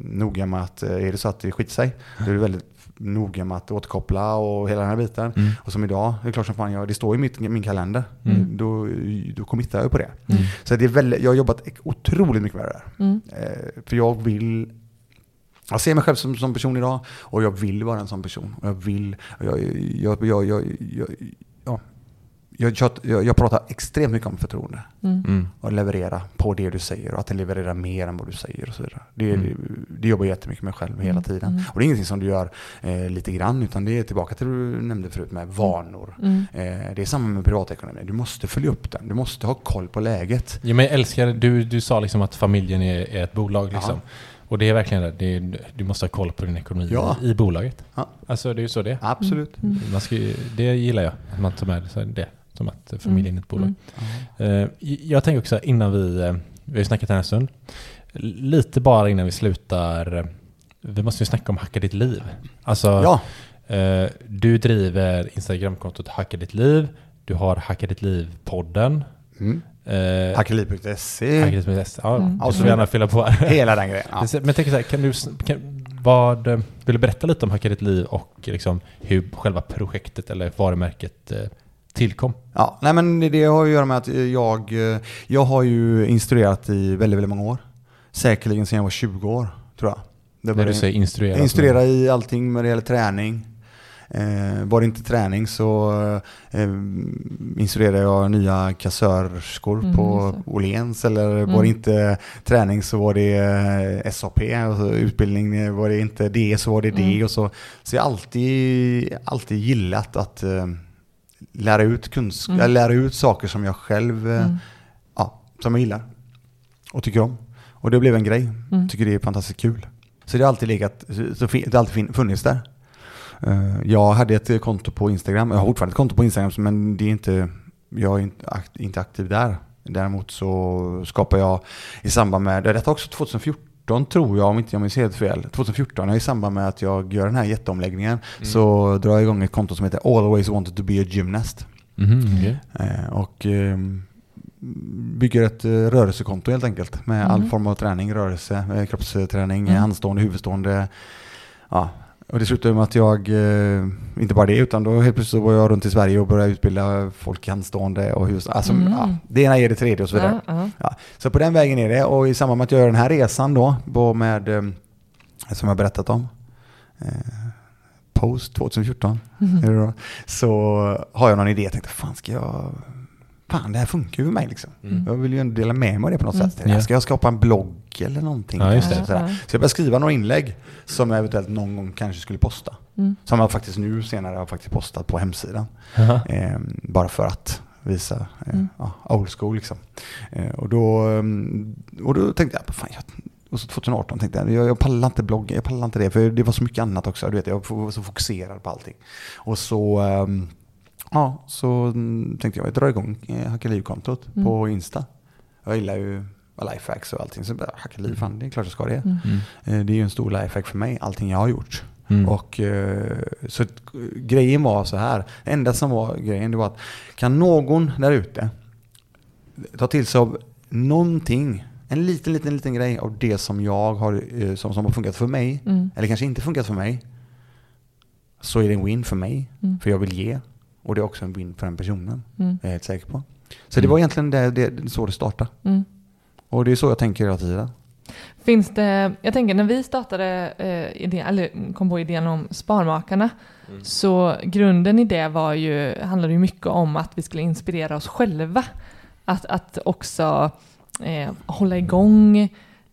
noga med att eh, är det så att det skiter sig, då är det väldigt noga med att återkoppla och hela den här biten. Mm. Och som idag, det är klart som fan, jag, det står i mitt, min kalender. Mm. Då, då committar jag på det. Mm. Så det är väldigt, jag har jobbat otroligt mycket med det där. Mm. Eh, för jag vill, Jag ser mig själv som, som person idag och jag vill vara en sån person. Jag vill, jag, jag, jag, jag, jag, ja. jag, jag, jag, jag pratar extremt mycket om förtroende. Mm. Och leverera på det du säger och att den levererar mer än vad du säger och så vidare. Det, Mm. det, det jobbar jag jättemycket med själv hela tiden. Och det är ingenting som du gör eh, lite grann utan det är tillbaka till det du nämnde förut med vanor. Mm. Eh, det är samma med privatekonomi. Du måste följa upp den. Du måste ha koll på läget. Ja, men jag älskar, du, du sa liksom att familjen är, är ett bolag liksom. Ja. Och det är verkligen det. det är, du måste ha koll på din ekonomi Ja. i, i bolaget. Ja. Alltså det är ju så det är. Absolut. Man ska, det gillar jag, att man tar med det. Som att familjen är ett bolag. Eh, jag tänker också innan vi, eh, vi har ju snackat här en stund. Lite bara innan vi slutar. eh, Vi måste ju snacka om Hacka ditt liv. Alltså, Ja, du driver Instagramkontot Hacka ditt liv. Du har Hacka ditt liv-podden. mm. Eh, ditt liv. Ja, Mm. och så gärna fylla på här. Hela den grejen. Ja. Men jag tänker så här, kan du, kan, vad, eh, vill du berätta lite om Hacka ditt liv och liksom hur själva projektet eller varumärket eh, tillkom? Ja, nej men det har att göra med att jag, jag har ju instruerat i väldigt, väldigt många år. Säkerligen sedan jag var 20 år, tror jag. Det När du säger instruera. Jag instruerar i allting när det gäller träning. Eh, var det inte träning så eh, instruerade jag nya kassörskor Mm, på. Åhléns. Eller var Mm. det inte träning så var det eh, SAP. Och så utbildning var det inte det så var det det. Mm. Och så, så jag har alltid, alltid gillat att eh, lära, ut kunsk- Mm. lära ut saker som jag själv Mm. ja, som jag gillar och tycker om. Och det blev en grej. Mm. Tycker det är fantastiskt kul. Så det har alltid legat, det har alltid funnits där. Eh, Jag hade ett konto på Instagram, jag har fortfarande ett konto på Instagram men det är inte, jag är inte, akt, inte aktiv där. Däremot så skapar jag i samband med, detta var också 2014 tror jag om inte jag minns helt fel, 2014 i samband med att jag gör den här jätteomläggningen så drar jag igång ett konto som heter Always Wanted to be a Gymnast. Mhm, okej. Eh, och ehm, bygger ett eh, rörelsekonto helt enkelt med all Mm. form av träning, rörelse, kroppsträning, Mm. handstående, huvudstående. Ja. Och det slutade med att jag, eh, inte bara det, utan då helt plötsligt så var jag runt i Sverige och började utbilda folk i handstående och huvud, alltså, Mm. ja, det ena är det tredje och så vidare. Ja, ja. Ja, så på den vägen är det och i samband med att jag gör den här resan då, med, eh, som jag berättat om, eh, Post 2014, Mm. då, så har jag någon idé. Jag tänkte, fan ska jag... Fan, det här funkar ju för mig liksom. Mm. Jag vill ju ändå dela med mig av det på något Mm. sätt. Jag Ska jag skapa en blogg eller någonting? Ja, just det. Sådär. Ja, ja. Så jag började skriva några inlägg som jag eventuellt någon gång kanske skulle posta. Mm. Som jag faktiskt nu senare har faktiskt postat på hemsidan. Eh, bara för att visa eh, Mm. ja, old school liksom. Eh, och, då, mm, och då tänkte jag, fan, jag och så 2018 tänkte jag, jag, jag pallar inte blogga, jag pallar inte det, för det var så mycket annat också. Du vet, jag var så fokuserad på allting. Och så, ehm, ja, så mm, tänkte jag, jag drar igång eh, Hacka Liv-kontot Mm. på Insta. Jag gillar ju lifehacks och allting, så bara, Hacka Liv, fan, det är klart jag ska det. Mm. Mm. Eh, Det är ju en stor lifehack för mig, allting jag har gjort. Mm. Och, eh, så grejen var så här, det enda som var grejen det var att kan någon där ute ta till sig av någonting, en liten, liten, liten grej av det som jag har, som, som har funkat för mig, Mm. eller kanske inte funkat för mig, så är det en win för mig, Mm. för jag vill ge. Och det är också en win för den personen, Mm. är jag helt säker på. Så det Mm. var egentligen det, det, så det startade. Mm. Och det är så jag tänker hela tiden. Finns det, jag tänker när vi startade eh, idén, eller kom på idén om Sparmakarna, så grunden i det var ju, handlade ju mycket om att vi skulle inspirera oss själva. Att, att också eh, hålla igång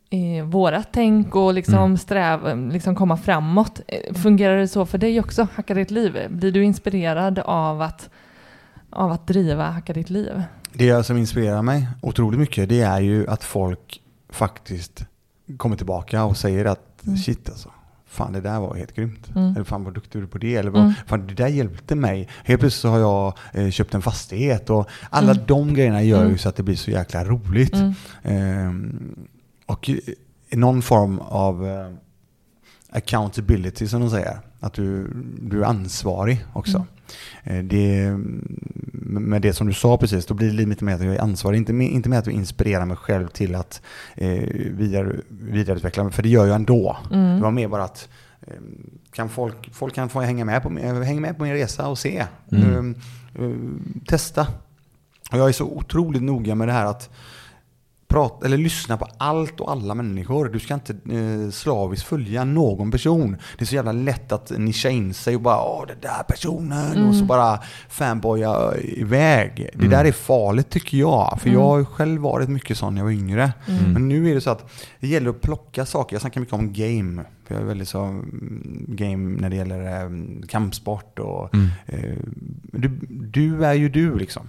eh, vårat tänk och liksom Mm. sträva, liksom komma framåt. Eh, Fungerar det så för dig också, Hacka ditt liv? Blir du inspirerad av att, av att driva Hacka ditt liv? Det som inspirerar mig otroligt mycket det är ju att folk faktiskt kommer tillbaka och säger att Mm. shit alltså, fan det där var helt grymt. Mm. Eller fan vad duktig du är på det. Eller vad, Mm. fan det där hjälpte mig. Helt plötsligt så har jag eh, köpt en fastighet och alla Mm. de grejerna gör ju Mm. så att det blir så jäkla roligt. Mm. Och någon form av eh, accountability som de säger. Att du, du är ansvarig också. Eh, Det, med det som du sa precis, då blir det lite mer att jag är ansvarig. Inte med, inte med att jag inspirerar mig själv till att eh, vidare, vidareutveckla mig, för det gör jag ändå. Mm. Det var mer bara att eh, kan folk, folk kan få hänga med, på, hänga med på min resa och se. Mm. Eh, eh, testa. Och jag är så otroligt noga med det här att prata, eller lyssna på allt och alla människor. Du ska inte eh, slaviskt följa någon person. Det är så jävla lätt att nischa in sig och bara åh den där personen och så bara fanboya iväg. Det där är farligt tycker jag. För jag har ju själv varit mycket sån när jag var yngre. Men nu är det så att det gäller att plocka saker. Jag snackar mycket om game. För jag är väldigt så mm, game när det gäller eh, kampsport och eh, du, du är ju du liksom.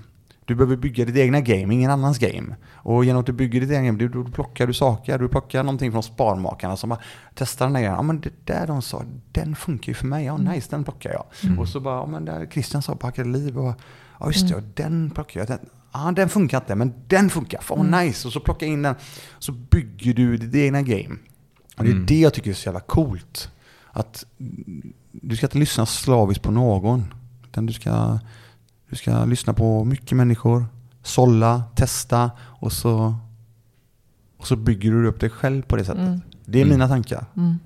Du behöver bygga ditt egna game, ingen annans game. Och genom att du bygger ditt egna game, du- då plockar du saker. Du plockar någonting från sparmakarna som bara testar den där grejen. Ja men det där de sa, den funkar ju för mig. Ja nice, den plockar jag. Och så bara, ja men där Christian sa på Hackade Liv och ja just det, ja, den plockar jag. Den, ja den funkar inte, men den funkar. Fan nice. Och så plockar jag in den. Så bygger du ditt egna game. Och det är det jag tycker är så jävla coolt. Att mm, du ska inte lyssna slaviskt på någon. Utan du ska, du ska lyssna på mycket människor, sålla, testa och så, och så bygger du upp dig själv på det sättet. Mm. Det är Mm. mina tankar. Mm.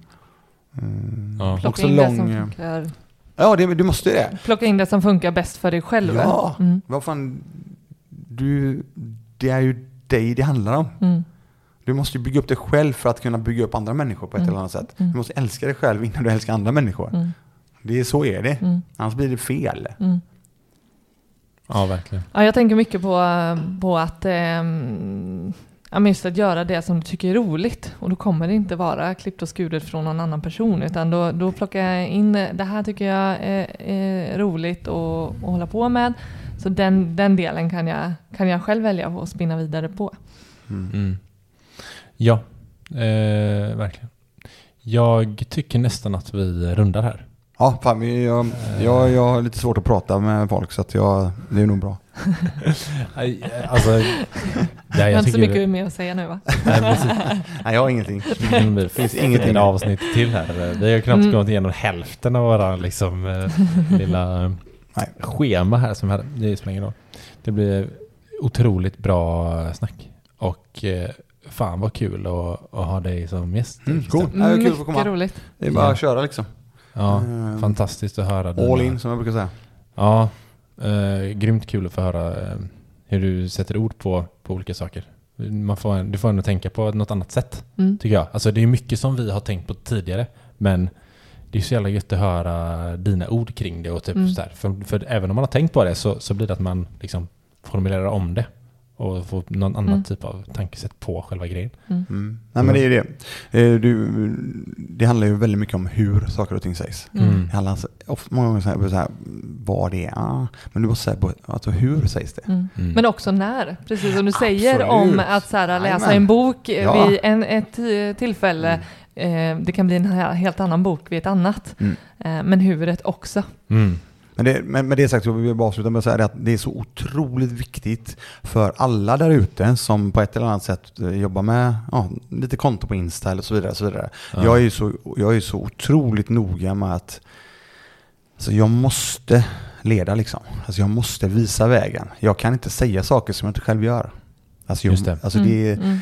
Mm. Ja. Plocka Också in det som lång- funkar. Ja, det, du måste ju det. Plocka in det som funkar bäst för dig själv. Ja, Mm. vad fan. Du, det är ju dig det handlar om. Mm. Du måste ju bygga upp dig själv för att kunna bygga upp andra människor på ett Mm. eller annat sätt. Mm. Du måste älska dig själv innan du älskar andra människor. Mm. Det är så är det. Mm. Annars blir det fel. Mm. Ja, verkligen. Ja, jag tänker mycket på, på att, ja, men just att göra det som du tycker är roligt. Och då kommer det inte vara klippt och skuret från någon annan person. Utan då, då plockar jag in, det här tycker jag är, är roligt att, att hålla på med. Så den, den delen kan jag, kan jag själv välja att spinna vidare på. Mm. Ja, eh, verkligen. Jag tycker nästan att vi rundar här. Ja, fan, jag, jag, jag har lite svårt att prata med folk så att jag, det är nog bra. Alltså, nej, Jag har inte så mycket mer att säga nu va? Nej. Nej, jag har ingenting. Det finns ingenting. avsnitt till här. Vi har knappt Mm. gått igenom hälften av våra liksom, eh, lilla Nej. schema här. Som här. Det spelar ingen roll. Det blir otroligt bra snack. Och eh, fan vad kul att, att ha dig som gäst. Mm, cool. Ja, det är kul att få Mycket komma. roligt. Det är bara att köra liksom. Ja, Mm. fantastiskt att höra. All dina- in som jag brukar säga. Ja, eh, grymt kul att få höra eh, hur du sätter ord på, på olika saker. Man får, du får ändå tänka på något annat sätt, Mm. tycker jag. Alltså det är mycket som vi har tänkt på tidigare, men det är så jävla gött att höra dina ord kring det. Och typ Mm. så här, för, för även om man har tänkt på det så, så blir det att man liksom formulerar om det och får någon annan Mm. typ av tankesätt på själva grejen. Mm. Nej men det är det. Eh, Du, det handlar ju väldigt mycket om hur saker och ting sägs. Mm. Det handlar så- ofta, många gånger så här, så här, vad det är, ah, men du måste säga på, alltså hur sägs det? Mm. Mm. Men också när, precis som du säger Absolut. om att så här, läsa Jajamän. en bok Ja. vid en, ett tillfälle. Eh, det kan bli en he- helt annan bok vid ett annat. Mm. Eh, men huvudet också. Men det, med, med det sagt så vill jag bara avsluta med att säga det att det är så otroligt viktigt för alla där ute som på ett eller annat sätt eh, jobbar med ja, lite konto på Insta eller så vidare. och Så vidare. Ja. Jag, är så, jag är så otroligt noga med att alltså jag måste leda liksom. Alltså jag måste visa vägen. Jag kan inte säga saker som jag inte själv gör. Alltså, jag, Just det. Alltså det är, Mm,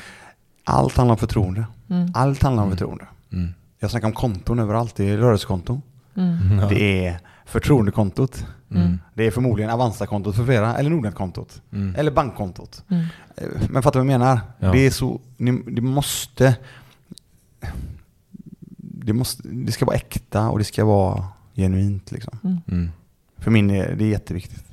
allt handlar om förtroende. mm, Allt handlar om Mm. förtroende. Mm. Jag snackar om konton överallt. Det är rörelsekonton. mm. Det är förtroendekontot. Mm. Det är förmodligen Avanza-kontot för flera, eller Nordnet-kontot. Mm. Eller bankkontot. mm. Eh, Men fattar du vad jag menar? Ja. Det är så, ni, det måste, det måste, det ska vara äkta och det ska vara genuint liksom. Mm. För min är det är jätteviktigt.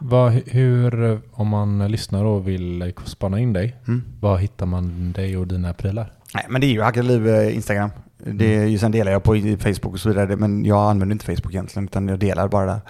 Vad, hur, om man lyssnar och vill spana in dig, Mm. var hittar man dig och dina prylar? Nej, men det är ju Hackade Liv eh, Instagram. Det är ju, sen delar jag på i Facebook och så vidare, men jag använder inte Facebook egentligen, utan jag delar bara där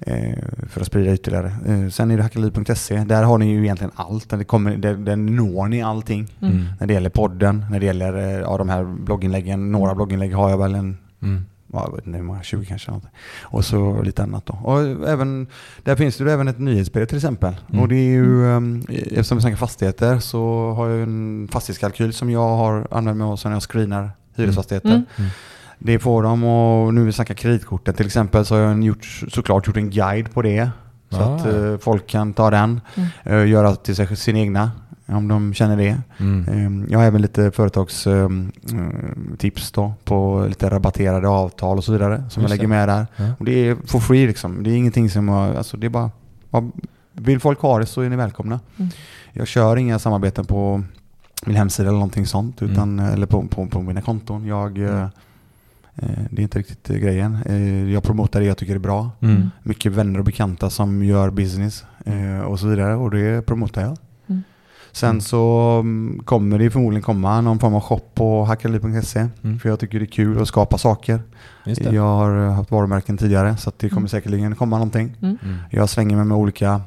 eh, för att sprida ytterligare. Eh, sen är det hackadeliv.se, där har ni ju egentligen allt. Där, det kommer, där, där når ni allting. Mm. När det gäller podden, när det gäller eh, ja, de här blogginläggen. Några blogginlägg har jag väl en, Mm. ja, jag vet inte hur många, 20 kanske. Något. Och så lite annat då. Och även, där finns det även ett nyhetsbrev till exempel. Mm. Och det är ju, um, eftersom vi snackar fastigheter så har jag en fastighetskalkyl som jag har använt mig av sen jag screenar hyresfastigheter. Mm. Mm. Det får de och nu vi snackar kreditkorten till exempel så har jag gjort, såklart gjort en guide på det. Så Ah. att eh, folk kan ta den, Mm. eh, göra till sig sin egna om de känner det. Mm. Eh, Jag har även lite företagstips då på lite rabatterade avtal och så vidare som Just jag lägger det. med där. Ja. Och det är for free liksom. Det är ingenting som jag, alltså det är bara, bara vill folk ha det så är ni välkomna. Mm. Jag kör inga samarbeten på min hemsida eller någonting sånt, Mm. utan, eller på, på, på mina konton. Jag, eh, eh, det är inte riktigt grejen. Jag promotar det jag tycker är bra. Mm. Mycket vänner och bekanta som gör business eh, och så vidare och det promotar jag. Mm. Sen så mm, kommer det förmodligen komma någon form av shop på hackali.se Mm. för jag tycker det är kul att skapa saker. Just det. Jag har haft varumärken tidigare så att det kommer Mm. säkerligen komma någonting. Mm. Mm. Jag svänger mig med olika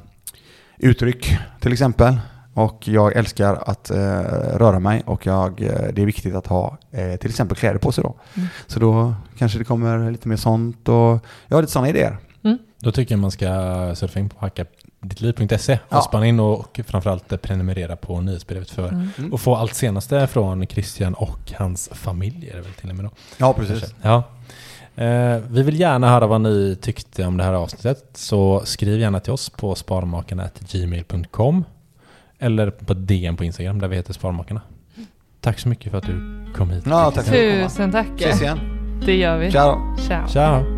uttryck till exempel. Och jag älskar att eh, röra mig och jag, eh, det är viktigt att ha eh, till exempel kläder på sig då. Mm. Så då kanske det kommer lite mer sånt och jag har lite sådana idéer. Då tycker jag man ska surfa in på hackadittliv.se och Ja. spana in och, och framförallt prenumerera på nyhetsbrevet för Mm. och få allt senaste från Christian och hans familj är det väl till och med då. Ja, precis. Ja. Eh, vi vill gärna höra vad ni tyckte om det här avsnittet så skriv gärna till oss på sparmakarna.gmail.com eller på DM på Instagram där vi heter Sparmakarna. Tack så mycket för att du kom hit. Ja, tack. Tusen tack. Ses igen. Det gör vi. Ciao. Ciao. Ciao!